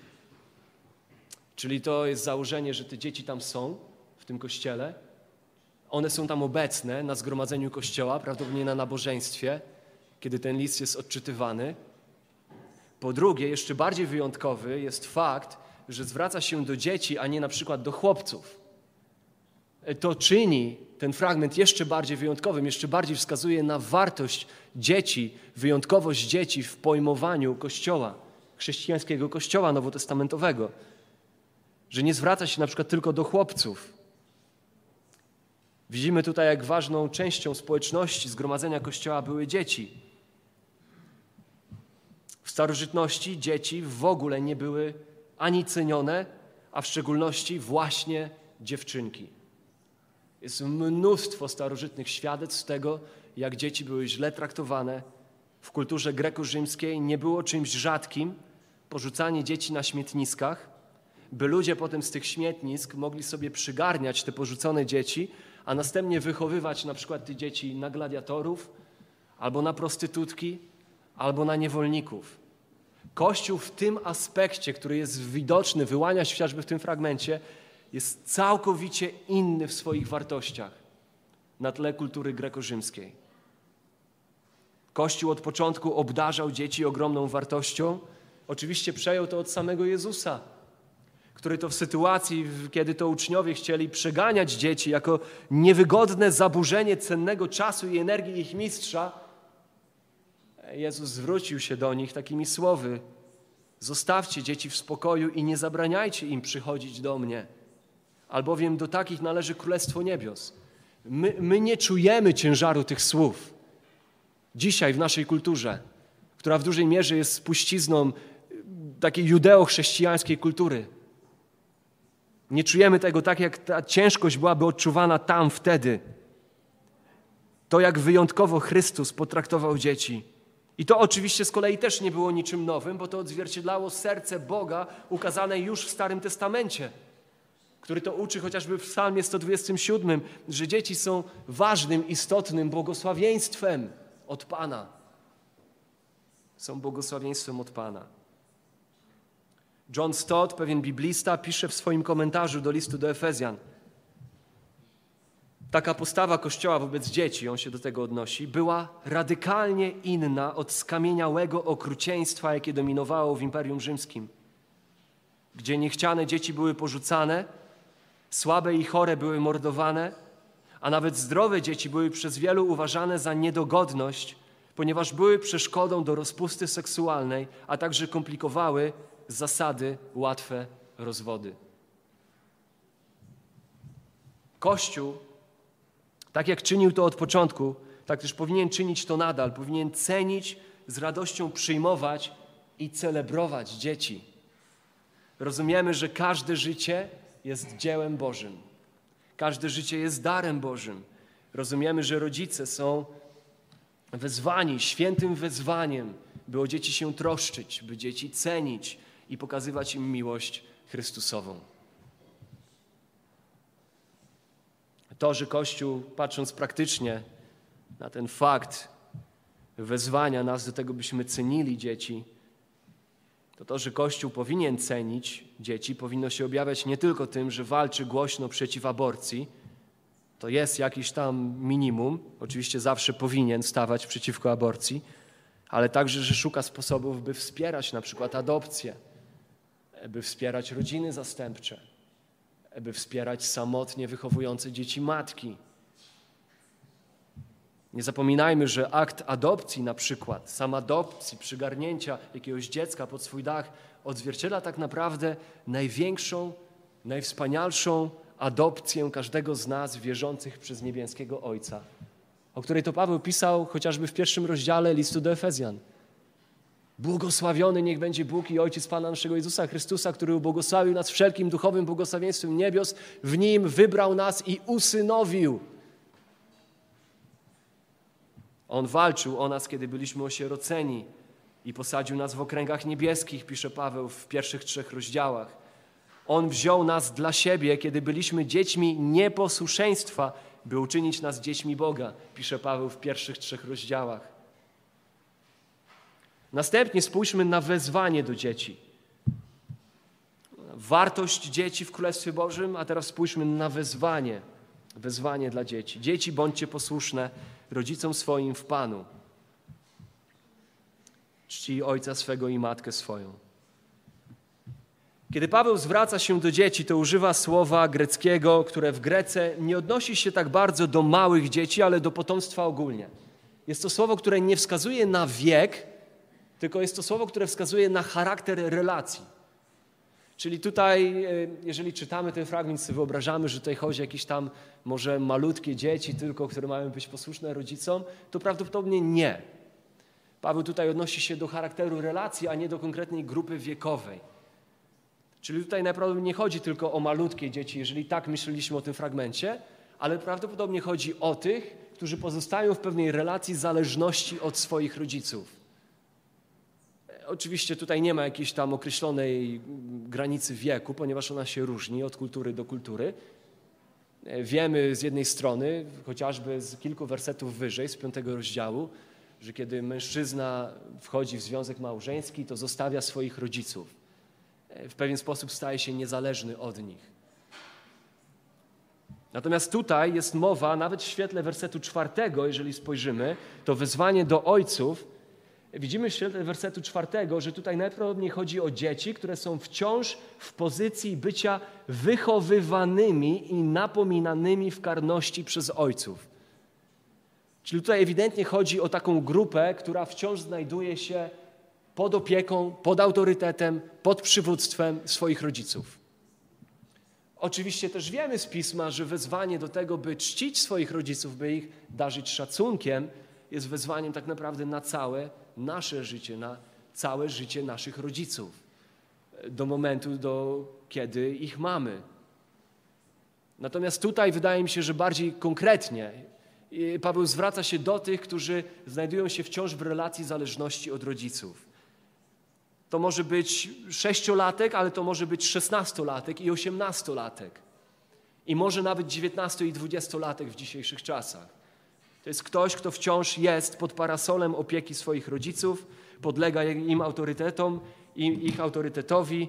Czyli to jest założenie, że te dzieci tam są, w tym kościele, one są tam obecne na zgromadzeniu kościoła, prawdopodobnie na nabożeństwie, kiedy ten list jest odczytywany. Po drugie, jeszcze bardziej wyjątkowy jest fakt, że zwraca się do dzieci, a nie na przykład do chłopców. To czyni ten fragment jeszcze bardziej wyjątkowym, jeszcze bardziej wskazuje na wartość dzieci, wyjątkowość dzieci w pojmowaniu Kościoła, chrześcijańskiego Kościoła nowotestamentowego. Że nie zwraca się na przykład tylko do chłopców, Widzimy tutaj, jak ważną częścią społeczności, zgromadzenia Kościoła były dzieci. W starożytności dzieci w ogóle nie były ani cenione, a w szczególności właśnie dziewczynki. Jest mnóstwo starożytnych świadectw tego, jak dzieci były źle traktowane. W kulturze greko-rzymskiej nie było czymś rzadkim porzucanie dzieci na śmietniskach, by ludzie potem z tych śmietnisk mogli sobie przygarniać te porzucone dzieci a następnie wychowywać na przykład te dzieci na gladiatorów, albo na prostytutki, albo na niewolników. Kościół w tym aspekcie, który jest widoczny, wyłania się chociażby w tym fragmencie, jest całkowicie inny w swoich wartościach na tle kultury greko-rzymskiej. Kościół od początku obdarzał dzieci ogromną wartością. Oczywiście przejął to od samego Jezusa który to w sytuacji, kiedy to uczniowie chcieli przeganiać dzieci jako niewygodne zaburzenie cennego czasu i energii ich mistrza, Jezus zwrócił się do nich takimi słowy: Zostawcie dzieci w spokoju i nie zabraniajcie im przychodzić do mnie, albowiem do takich należy Królestwo Niebios. My, my nie czujemy ciężaru tych słów. Dzisiaj w naszej kulturze, która w dużej mierze jest spuścizną takiej judeo-chrześcijańskiej kultury, nie czujemy tego tak, jak ta ciężkość byłaby odczuwana tam wtedy. To, jak wyjątkowo Chrystus potraktował dzieci. I to oczywiście z kolei też nie było niczym nowym, bo to odzwierciedlało serce Boga ukazane już w Starym Testamencie, który to uczy chociażby w Psalmie 127, że dzieci są ważnym, istotnym błogosławieństwem od Pana. Są błogosławieństwem od Pana. John Stott, pewien biblista, pisze w swoim komentarzu do listu do Efezjan. Taka postawa Kościoła wobec dzieci, on się do tego odnosi, była radykalnie inna od skamieniałego okrucieństwa, jakie dominowało w Imperium Rzymskim, gdzie niechciane dzieci były porzucane, słabe i chore były mordowane, a nawet zdrowe dzieci były przez wielu uważane za niedogodność, ponieważ były przeszkodą do rozpusty seksualnej, a także komplikowały zasady, łatwe rozwody. Kościół, tak jak czynił to od początku, tak też powinien czynić to nadal, powinien cenić, z radością przyjmować i celebrować dzieci. Rozumiemy, że każde życie jest dziełem Bożym. Każde życie jest darem Bożym. Rozumiemy, że rodzice są wezwani, świętym wezwaniem, by o dzieci się troszczyć, by dzieci cenić i pokazywać im miłość Chrystusową. To, że Kościół, patrząc praktycznie na ten fakt wezwania nas do tego, byśmy cenili dzieci, to to, że Kościół powinien cenić dzieci, powinno się objawiać nie tylko tym, że walczy głośno przeciw aborcji, to jest jakiś tam minimum, oczywiście zawsze powinien stawać przeciwko aborcji, ale także, że szuka sposobów, by wspierać na przykład adopcję, by wspierać rodziny zastępcze, by wspierać samotnie wychowujące dzieci matki. Nie zapominajmy, że akt adopcji na przykład, sam adopcji, przygarnięcia jakiegoś dziecka pod swój dach odzwierciedla tak naprawdę największą, najwspanialszą adopcję każdego z nas wierzących przez niebieskiego Ojca, o której to Paweł pisał chociażby w pierwszym rozdziale listu do Efezjan. Błogosławiony niech będzie Bóg i Ojciec Pana naszego Jezusa Chrystusa, który ubłogosławił nas wszelkim duchowym błogosławieństwem niebios, w Nim wybrał nas i usynowił. On walczył o nas, kiedy byliśmy osieroceni i posadził nas w okręgach niebieskich, pisze Paweł w pierwszych trzech rozdziałach. On wziął nas dla siebie, kiedy byliśmy dziećmi nieposłuszeństwa, by uczynić nas dziećmi Boga, pisze Paweł w pierwszych trzech rozdziałach. Następnie spójrzmy na wezwanie do dzieci. Wartość dzieci w Królestwie Bożym, a teraz spójrzmy na wezwanie. Wezwanie dla dzieci. Dzieci, bądźcie posłuszne rodzicom swoim w Panu. Czci ojca swego i matkę swoją. Kiedy Paweł zwraca się do dzieci, to używa słowa greckiego, które w Grece nie odnosi się tak bardzo do małych dzieci, ale do potomstwa ogólnie. Jest to słowo, które nie wskazuje na wiek, tylko jest to słowo, które wskazuje na charakter relacji. Czyli tutaj, e, jeżeli czytamy ten fragment, sobie wyobrażamy, że tutaj chodzi o jakieś tam może malutkie dzieci tylko, które mają być posłuszne rodzicom, to prawdopodobnie nie. Paweł tutaj odnosi się do charakteru relacji, a nie do konkretnej grupy wiekowej. Czyli tutaj najprawdopodobniej nie chodzi tylko o malutkie dzieci, jeżeli tak myśleliśmy o tym fragmencie, ale prawdopodobnie chodzi o tych, którzy pozostają w pewnej relacji zależności od swoich rodziców. Oczywiście tutaj nie ma jakiejś tam określonej granicy wieku, ponieważ ona się różni od kultury do kultury. Wiemy z jednej strony, chociażby z kilku wersetów wyżej, z piątego rozdziału, że kiedy mężczyzna wchodzi w związek małżeński, to zostawia swoich rodziców. W pewien sposób staje się niezależny od nich. Natomiast tutaj jest mowa, nawet w świetle wersetu czwartego, jeżeli spojrzymy, to wezwanie do ojców widzimy w świetle wersetu czwartego, że tutaj najprawdopodobniej chodzi o dzieci, które są wciąż w pozycji bycia wychowywanymi i napominanymi w karności przez ojców. Czyli tutaj ewidentnie chodzi o taką grupę, która wciąż znajduje się pod opieką, pod autorytetem, pod przywództwem swoich rodziców. Oczywiście też wiemy z pisma, że wezwanie do tego, by czcić swoich rodziców, by ich darzyć szacunkiem, jest wezwaniem tak naprawdę na całe nasze życie, na całe życie naszych rodziców, do momentu, do kiedy ich mamy. Natomiast tutaj wydaje mi się, że bardziej konkretnie Paweł zwraca się do tych, którzy znajdują się wciąż w relacji zależności od rodziców. To może być sześciolatek, ale to może być szesnastolatek i osiemnastolatek. I może nawet dziewiętnasto i dwudziestolatek w dzisiejszych czasach. To jest ktoś, kto wciąż jest pod parasolem opieki swoich rodziców, podlega im autorytetom, im, ich autorytetowi,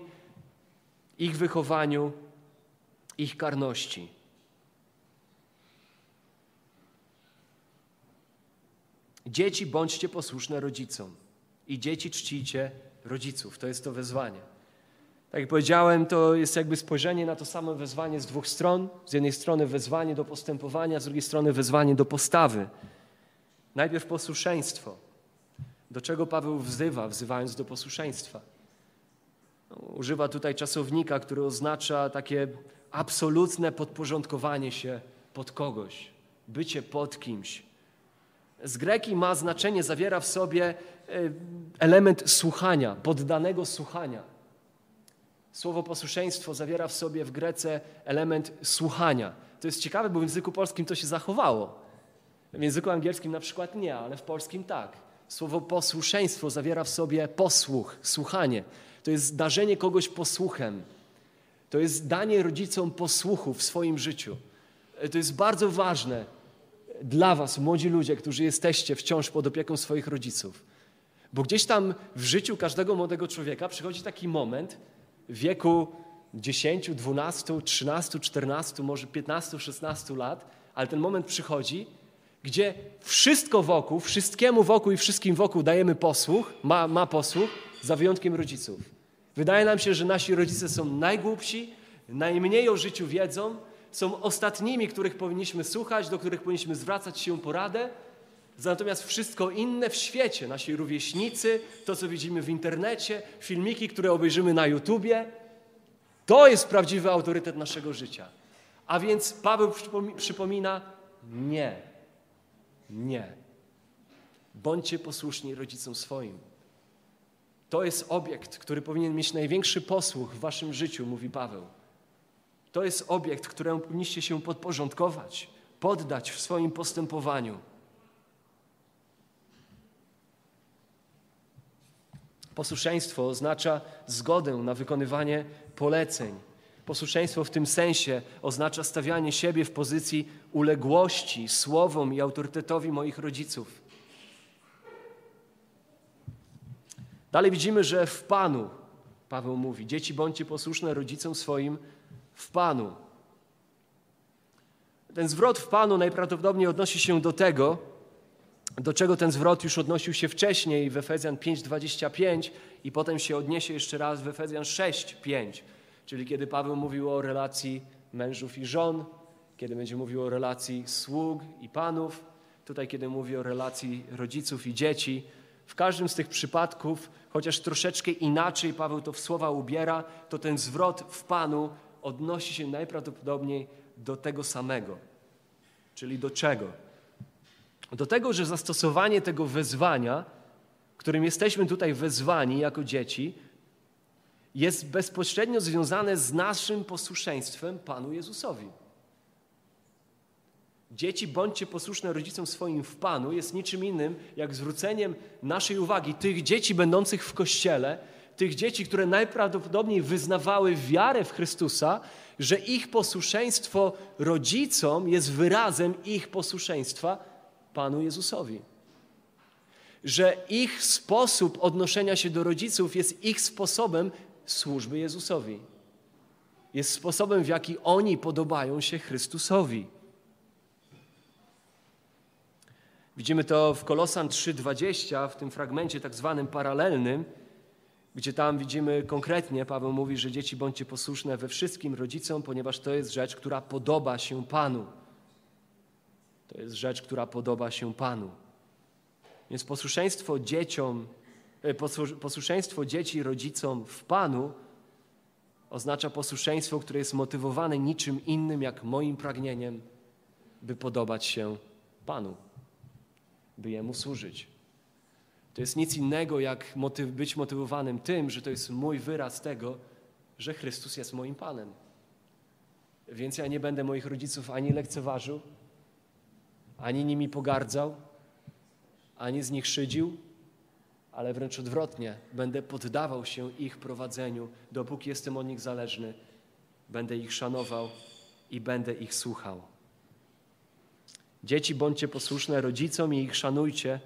ich wychowaniu, ich karności. Dzieci, bądźcie posłuszne rodzicom i dzieci czcijcie rodziców. To jest to wezwanie. Tak jak powiedziałem, to jest jakby spojrzenie na to samo wezwanie z dwóch stron. Z jednej strony wezwanie do postępowania, z drugiej strony wezwanie do postawy. Najpierw posłuszeństwo. Do czego Paweł wzywa, wzywając do posłuszeństwa? No, używa tutaj czasownika, który oznacza takie absolutne podporządkowanie się pod kogoś, bycie pod kimś. Z greki ma znaczenie, zawiera w sobie e, element słuchania, poddanego słuchania. Słowo posłuszeństwo zawiera w sobie w Grece element słuchania. To jest ciekawe, bo w języku polskim to się zachowało. W języku angielskim na przykład nie, ale w polskim tak. Słowo posłuszeństwo zawiera w sobie posłuch, słuchanie. To jest darzenie kogoś posłuchem. To jest danie rodzicom posłuchu w swoim życiu. To jest bardzo ważne dla Was, młodzi ludzie, którzy jesteście wciąż pod opieką swoich rodziców. Bo gdzieś tam w życiu każdego młodego człowieka przychodzi taki moment w wieku 10, 12, 13, 14, może 15, 16 lat, ale ten moment przychodzi, gdzie wszystko wokół, wszystkiemu wokół i wszystkim wokół dajemy posłuch, ma, ma posłuch, za wyjątkiem rodziców. Wydaje nam się, że nasi rodzice są najgłupsi, najmniej o życiu wiedzą, są ostatnimi, których powinniśmy słuchać, do których powinniśmy zwracać się poradę. Natomiast wszystko inne w świecie, nasi rówieśnicy, to co widzimy w internecie, filmiki, które obejrzymy na YouTubie, to jest prawdziwy autorytet naszego życia. A więc Paweł przypomina: nie, nie. Bądźcie posłuszni rodzicom swoim. To jest obiekt, który powinien mieć największy posłuch w waszym życiu, mówi Paweł. To jest obiekt, któremu powinniście się podporządkować, poddać w swoim postępowaniu. Posłuszeństwo oznacza zgodę na wykonywanie poleceń. Posłuszeństwo w tym sensie oznacza stawianie siebie w pozycji uległości słowom i autorytetowi moich rodziców. Dalej widzimy, że w Panu, Paweł mówi, dzieci bądźcie posłuszne rodzicom swoim w Panu. Ten zwrot w Panu najprawdopodobniej odnosi się do tego, do czego ten zwrot już odnosił się wcześniej w Efezjan 5:25 i potem się odniesie jeszcze raz w Efezjan 6:5, czyli kiedy Paweł mówił o relacji mężów i żon, kiedy będzie mówił o relacji sług i panów, tutaj kiedy mówi o relacji rodziców i dzieci. W każdym z tych przypadków, chociaż troszeczkę inaczej Paweł to w słowa ubiera, to ten zwrot w Panu odnosi się najprawdopodobniej do tego samego. Czyli do czego? Do tego, że zastosowanie tego wezwania, którym jesteśmy tutaj wezwani jako dzieci, jest bezpośrednio związane z naszym posłuszeństwem Panu Jezusowi. Dzieci, bądźcie posłuszne rodzicom swoim w Panu, jest niczym innym jak zwróceniem naszej uwagi, tych dzieci będących w kościele, tych dzieci, które najprawdopodobniej wyznawały wiarę w Chrystusa, że ich posłuszeństwo rodzicom jest wyrazem ich posłuszeństwa Panu Jezusowi. Że ich sposób odnoszenia się do rodziców jest ich sposobem służby Jezusowi. Jest sposobem, w jaki oni podobają się Chrystusowi. Widzimy to w Kolosan 3:20, w tym fragmencie tak zwanym paralelnym, gdzie tam widzimy konkretnie, Paweł mówi, że dzieci bądźcie posłuszne we wszystkim rodzicom, ponieważ to jest rzecz, która podoba się Panu. To jest rzecz, która podoba się Panu. Więc posłuszeństwo dzieciom, e, posłuszeństwo dzieci rodzicom w Panu oznacza posłuszeństwo, które jest motywowane niczym innym jak moim pragnieniem, by podobać się Panu, by Jemu służyć. To jest nic innego, jak motyw, być motywowanym tym, że to jest mój wyraz tego, że Chrystus jest moim Panem. Więc ja nie będę moich rodziców ani lekceważył, ani nimi pogardzał, ani z nich szydził, ale wręcz odwrotnie, będę poddawał się ich prowadzeniu, dopóki jestem od nich zależny. Będę ich szanował i będę ich słuchał. Dzieci, bądźcie posłuszne rodzicom i ich szanujcie,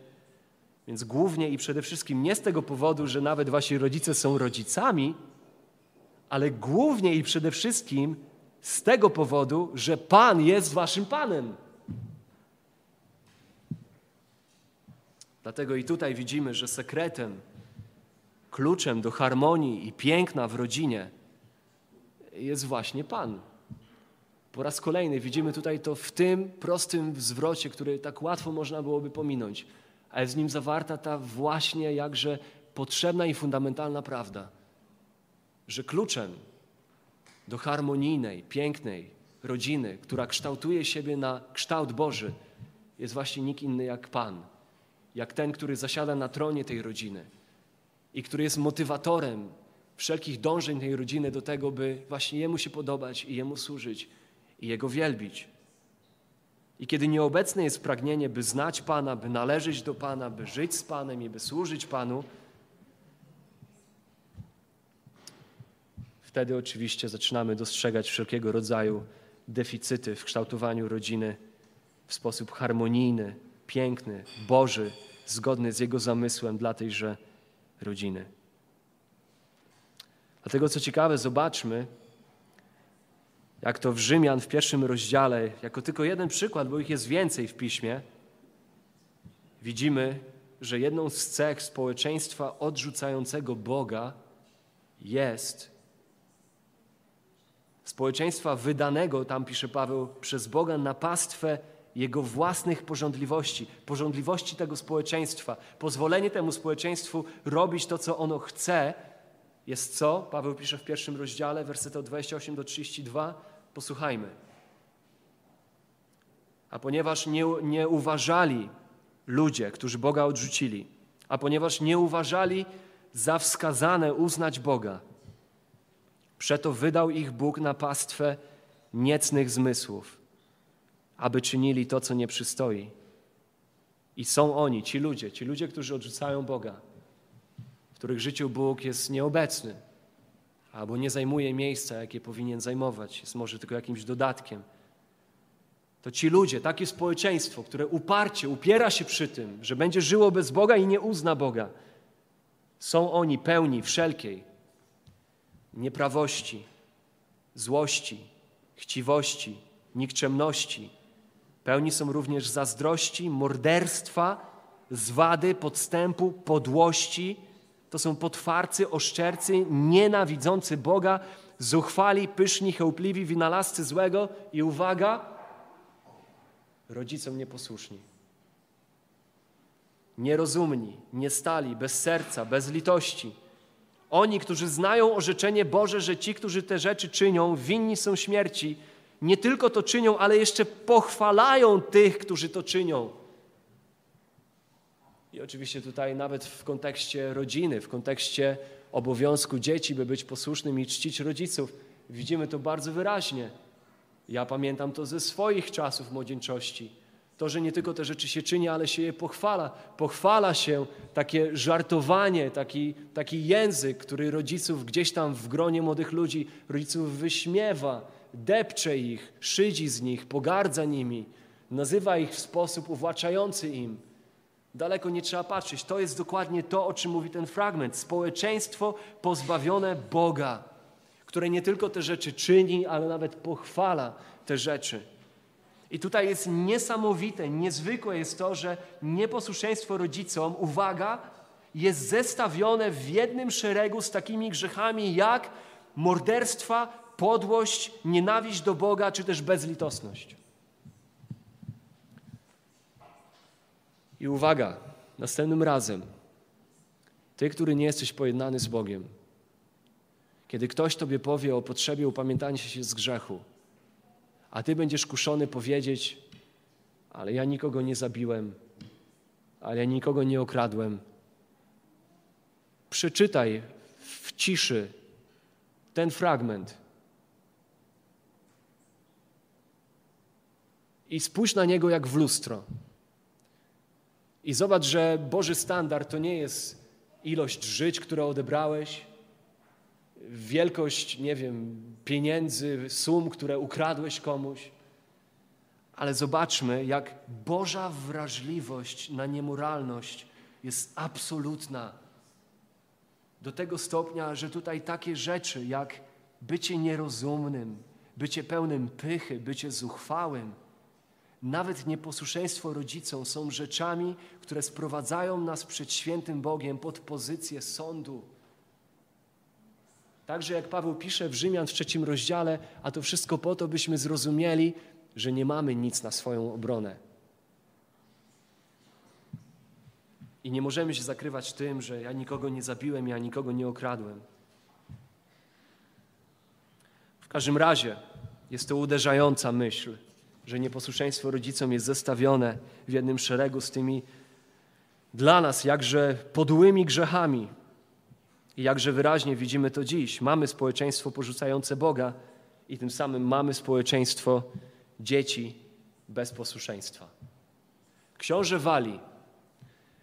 więc głównie i przede wszystkim nie z tego powodu, że nawet wasi rodzice są rodzicami, ale głównie i przede wszystkim z tego powodu, że Pan jest waszym Panem. Dlatego i tutaj widzimy, że sekretem, kluczem do harmonii i piękna w rodzinie jest właśnie Pan. Po raz kolejny widzimy tutaj to w tym prostym zwrocie, który tak łatwo można byłoby pominąć, a jest w nim zawarta ta właśnie jakże potrzebna i fundamentalna prawda, że kluczem do harmonijnej, pięknej rodziny, która kształtuje siebie na kształt Boży, jest właśnie nikt inny jak Pan jak ten, który zasiada na tronie tej rodziny i który jest motywatorem wszelkich dążeń tej rodziny do tego, by właśnie Jemu się podobać i Jemu służyć i Jego wielbić. I kiedy nieobecne jest pragnienie, by znać Pana, by należeć do Pana, by żyć z Panem i by służyć Panu, wtedy oczywiście zaczynamy dostrzegać wszelkiego rodzaju deficyty w kształtowaniu rodziny w sposób harmonijny, piękny, Boży, zgodny z Jego zamysłem dla tejże rodziny. Dlatego, co ciekawe, zobaczmy, jak to w Rzymian w pierwszym rozdziale, jako tylko jeden przykład, bo ich jest więcej w piśmie, widzimy, że jedną z cech społeczeństwa odrzucającego Boga jest społeczeństwa wydanego, tam pisze Paweł, przez Boga na pastwę jego własnych porządliwości, porządliwości tego społeczeństwa, pozwolenie temu społeczeństwu robić to, co ono chce, jest co? Paweł pisze w pierwszym rozdziale, wersety od 28 do 32. Posłuchajmy. A ponieważ nie, nie uważali ludzie, którzy Boga odrzucili, a ponieważ nie uważali za wskazane uznać Boga, przeto wydał ich Bóg na pastwę niecnych zmysłów, aby czynili to, co nie przystoi. I są oni, ci ludzie, ci ludzie, którzy odrzucają Boga, w których życiu Bóg jest nieobecny, albo nie zajmuje miejsca, jakie powinien zajmować, jest może tylko jakimś dodatkiem. To ci ludzie, takie społeczeństwo, które uparcie upiera się przy tym, że będzie żyło bez Boga i nie uzna Boga, są oni pełni wszelkiej nieprawości, złości, chciwości, nikczemności. Pełni są również zazdrości, morderstwa, zwady, podstępu, podłości, to są potwarcy, oszczercy, nienawidzący Boga, zuchwali, pyszni, chełpliwi, wynalazcy złego i uwaga, rodzicom nieposłuszni. Nierozumni, niestali, bez serca, bez litości. Oni, którzy znają orzeczenie Boże, że ci, którzy te rzeczy czynią, winni są śmierci, nie tylko to czynią, ale jeszcze pochwalają tych, którzy to czynią. I oczywiście tutaj nawet w kontekście rodziny, w kontekście obowiązku dzieci, by być posłusznym i czcić rodziców, widzimy to bardzo wyraźnie. Ja pamiętam to ze swoich czasów młodzieńczości. To, że nie tylko te rzeczy się czyni, ale się je pochwala. Pochwala się takie żartowanie, taki, taki język, który rodziców gdzieś tam w gronie młodych ludzi, rodziców wyśmiewa, depcze ich, szydzi z nich, pogardza nimi, nazywa ich w sposób uwłaczający im. Daleko nie trzeba patrzeć. To jest dokładnie to, o czym mówi ten fragment. Społeczeństwo pozbawione Boga, które nie tylko te rzeczy czyni, ale nawet pochwala te rzeczy. I tutaj jest niesamowite, niezwykłe jest to, że nieposłuszeństwo rodzicom, uwaga, jest zestawione w jednym szeregu z takimi grzechami jak morderstwa, podłość, nienawiść do Boga czy też bezlitosność. I uwaga, następnym razem, ty, który nie jesteś pojednany z Bogiem, kiedy ktoś tobie powie o potrzebie upamiętania się z grzechu, a ty będziesz kuszony powiedzieć, ale ja nikogo nie zabiłem, ale ja nikogo nie okradłem. Przeczytaj w ciszy ten fragment i spójrz na niego jak w lustro. I zobacz, że Boży standard to nie jest ilość żyć, które odebrałeś, wielkość, nie wiem, pieniędzy, sum, które ukradłeś komuś. Ale zobaczmy, jak Boża wrażliwość na niemoralność jest absolutna. Do tego stopnia, że tutaj takie rzeczy jak bycie nierozumnym, bycie pełnym pychy, bycie zuchwałym, nawet nieposłuszeństwo rodzicom są rzeczami, które sprowadzają nas przed świętym Bogiem pod pozycję sądu. Także jak Paweł pisze w Rzymian w trzecim rozdziale, a to wszystko po to, byśmy zrozumieli, że nie mamy nic na swoją obronę. I nie możemy się zakrywać tym, że ja nikogo nie zabiłem, ja nikogo nie okradłem. W każdym razie jest to uderzająca myśl że nieposłuszeństwo rodzicom jest zestawione w jednym szeregu z tymi dla nas jakże podłymi grzechami. I jakże wyraźnie widzimy to dziś. Mamy społeczeństwo porzucające Boga i tym samym mamy społeczeństwo dzieci bez posłuszeństwa. Książę Wali,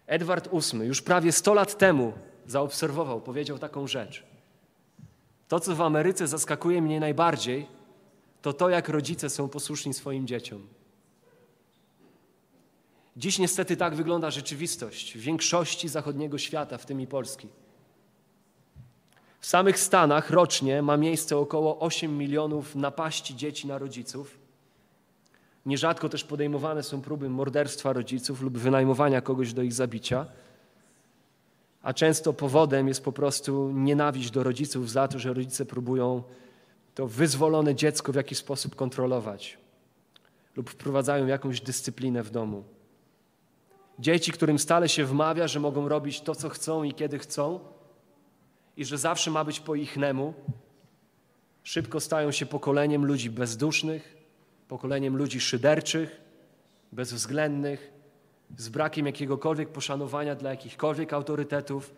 Edward VIII, już prawie 100 lat temu zaobserwował, powiedział taką rzecz. To, co w Ameryce zaskakuje mnie najbardziej, to to, jak rodzice są posłuszni swoim dzieciom. Dziś niestety tak wygląda rzeczywistość w większości zachodniego świata, w tym i Polski. W samych Stanach rocznie ma miejsce około 8 milionów napaści dzieci na rodziców. Nierzadko też podejmowane są próby morderstwa rodziców lub wynajmowania kogoś do ich zabicia. A często powodem jest po prostu nienawiść do rodziców za to, że rodzice próbują to wyzwolone dziecko w jakiś sposób kontrolować lub wprowadzają jakąś dyscyplinę w domu. Dzieci, którym stale się wmawia, że mogą robić to, co chcą i kiedy chcą, i że zawsze ma być po ichnemu, szybko stają się pokoleniem ludzi bezdusznych, pokoleniem ludzi szyderczych, bezwzględnych, z brakiem jakiegokolwiek poszanowania dla jakichkolwiek autorytetów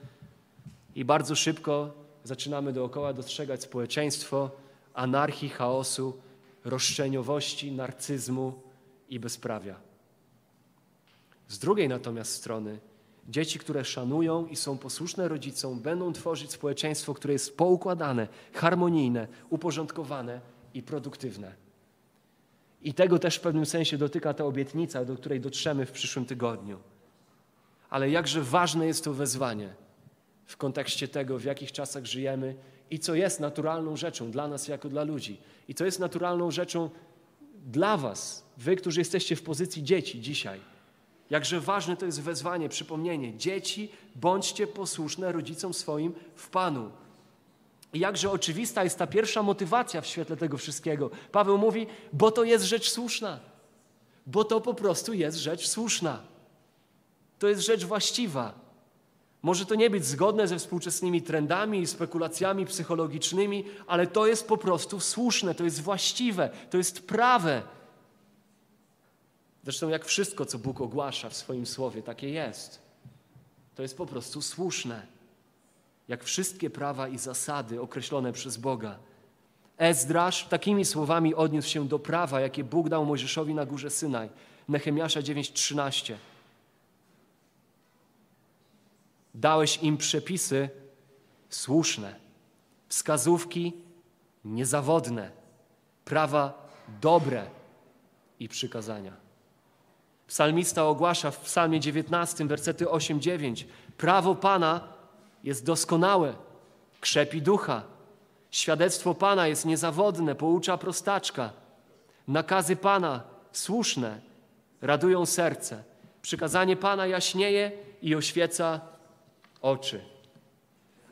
i bardzo szybko zaczynamy dookoła dostrzegać społeczeństwo anarchii, chaosu, roszczeniowości, narcyzmu i bezprawia. Z drugiej natomiast strony Dzieci, które szanują i są posłuszne rodzicom, będą tworzyć społeczeństwo, które jest poukładane, harmonijne, uporządkowane i produktywne. I tego też w pewnym sensie dotyka ta obietnica, do której dotrzemy w przyszłym tygodniu. Ale jakże ważne jest to wezwanie w kontekście tego, w jakich czasach żyjemy i co jest naturalną rzeczą dla nas jako dla ludzi. I co jest naturalną rzeczą dla Was, Wy, którzy jesteście w pozycji dzieci dzisiaj Jakże ważne to jest wezwanie, przypomnienie. Dzieci, bądźcie posłuszne rodzicom swoim w Panu. I jakże oczywista jest ta pierwsza motywacja w świetle tego wszystkiego. Paweł mówi, bo to jest rzecz słuszna. Bo to po prostu jest rzecz słuszna. To jest rzecz właściwa. Może to nie być zgodne ze współczesnymi trendami i spekulacjami psychologicznymi, ale to jest po prostu słuszne, to jest właściwe, to jest prawe. Zresztą jak wszystko, co Bóg ogłasza w swoim słowie, takie jest. To jest po prostu słuszne. Jak wszystkie prawa i zasady określone przez Boga. Ezdrasz takimi słowami odniósł się do prawa, jakie Bóg dał Mojżeszowi na górze Synaj. Nehemiasza 9:13. Dałeś im przepisy słuszne, wskazówki niezawodne, prawa dobre i przykazania. Psalmista ogłasza w Psalmie 19, wersety 8-9: Prawo Pana jest doskonałe, krzepi ducha. Świadectwo Pana jest niezawodne, poucza prostaczka. Nakazy Pana słuszne, radują serce. Przykazanie Pana jaśnieje i oświeca oczy.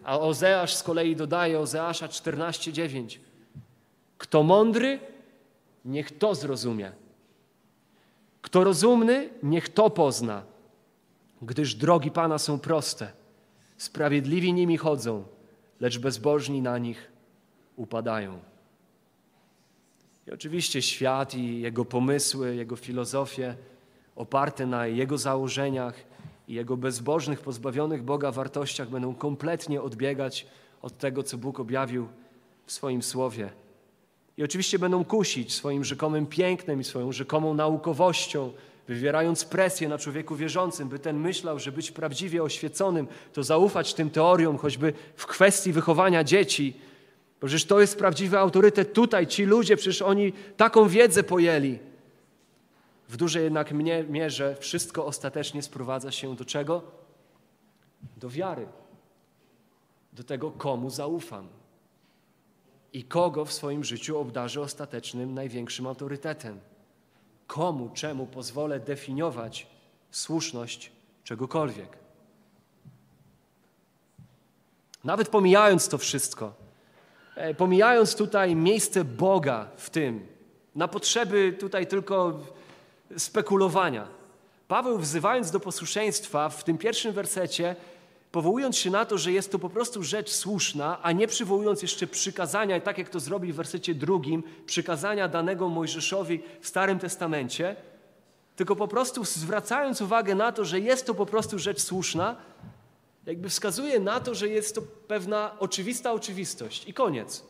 A Ozeasz z kolei dodaje, Ozeasza 14:9. Kto mądry, niech to zrozumie. Kto rozumny, niech to pozna, gdyż drogi Pana są proste. Sprawiedliwi nimi chodzą, lecz bezbożni na nich upadają. I oczywiście świat i jego pomysły, jego filozofie oparte na jego założeniach i jego bezbożnych, pozbawionych Boga wartościach będą kompletnie odbiegać od tego, co Bóg objawił w swoim słowie. I oczywiście będą kusić swoim rzekomym pięknem i swoją rzekomą naukowością, wywierając presję na człowieku wierzącym, by ten myślał, że być prawdziwie oświeconym, to zaufać tym teoriom, choćby w kwestii wychowania dzieci. Bo przecież to jest prawdziwy autorytet tutaj. Ci ludzie, przecież oni taką wiedzę pojęli. W dużej jednak mierze wszystko ostatecznie sprowadza się do czego? Do wiary. Do tego, komu zaufam i kogo w swoim życiu obdarzy ostatecznym, największym autorytetem. Komu, czemu pozwolę definiować słuszność czegokolwiek. Nawet pomijając to wszystko, e, pomijając tutaj miejsce Boga w tym, na potrzeby tutaj tylko spekulowania, Paweł wzywając do posłuszeństwa w tym pierwszym wersecie powołując się na to, że jest to po prostu rzecz słuszna, a nie przywołując jeszcze przykazania, tak jak to zrobi w wersecie drugim, przykazania danego Mojżeszowi w Starym Testamencie, tylko po prostu zwracając uwagę na to, że jest to po prostu rzecz słuszna, jakby wskazuje na to, że jest to pewna oczywista oczywistość i koniec.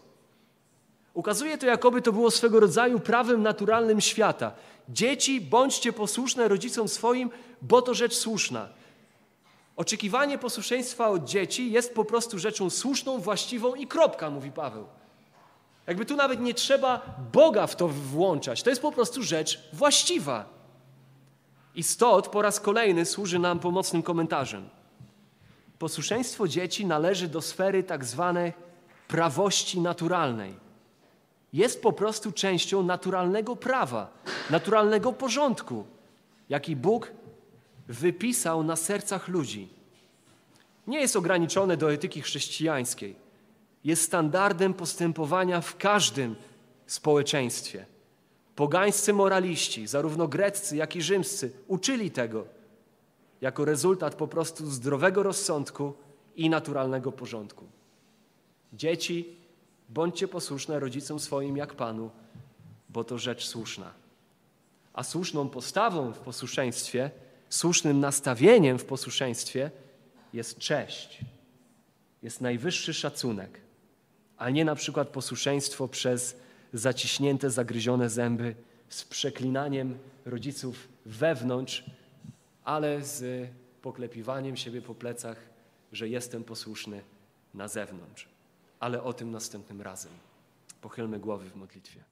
Ukazuje to, jakoby to było swego rodzaju prawem naturalnym świata. Dzieci, bądźcie posłuszne rodzicom swoim, bo to rzecz słuszna. Oczekiwanie posłuszeństwa od dzieci jest po prostu rzeczą słuszną, właściwą i kropka, mówi Paweł. Jakby tu nawet nie trzeba Boga w to włączać. To jest po prostu rzecz właściwa. I stąd po raz kolejny służy nam pomocnym komentarzem. Posłuszeństwo dzieci należy do sfery tak zwanej prawości naturalnej. Jest po prostu częścią naturalnego prawa, naturalnego porządku, jaki Bóg wypisał na sercach ludzi. Nie jest ograniczone do etyki chrześcijańskiej. Jest standardem postępowania w każdym społeczeństwie. Pogańscy moraliści, zarówno greccy, jak i rzymscy, uczyli tego jako rezultat po prostu zdrowego rozsądku i naturalnego porządku. Dzieci, bądźcie posłuszne rodzicom swoim jak Panu, bo to rzecz słuszna. A słuszną postawą w posłuszeństwie, słusznym nastawieniem w posłuszeństwie jest cześć, jest najwyższy szacunek, a nie na przykład posłuszeństwo przez zaciśnięte, zagryzione zęby z przeklinaniem rodziców wewnątrz, ale z poklepiwaniem siebie po plecach, że jestem posłuszny na zewnątrz. Ale o tym następnym razem. Pochylmy głowy w modlitwie.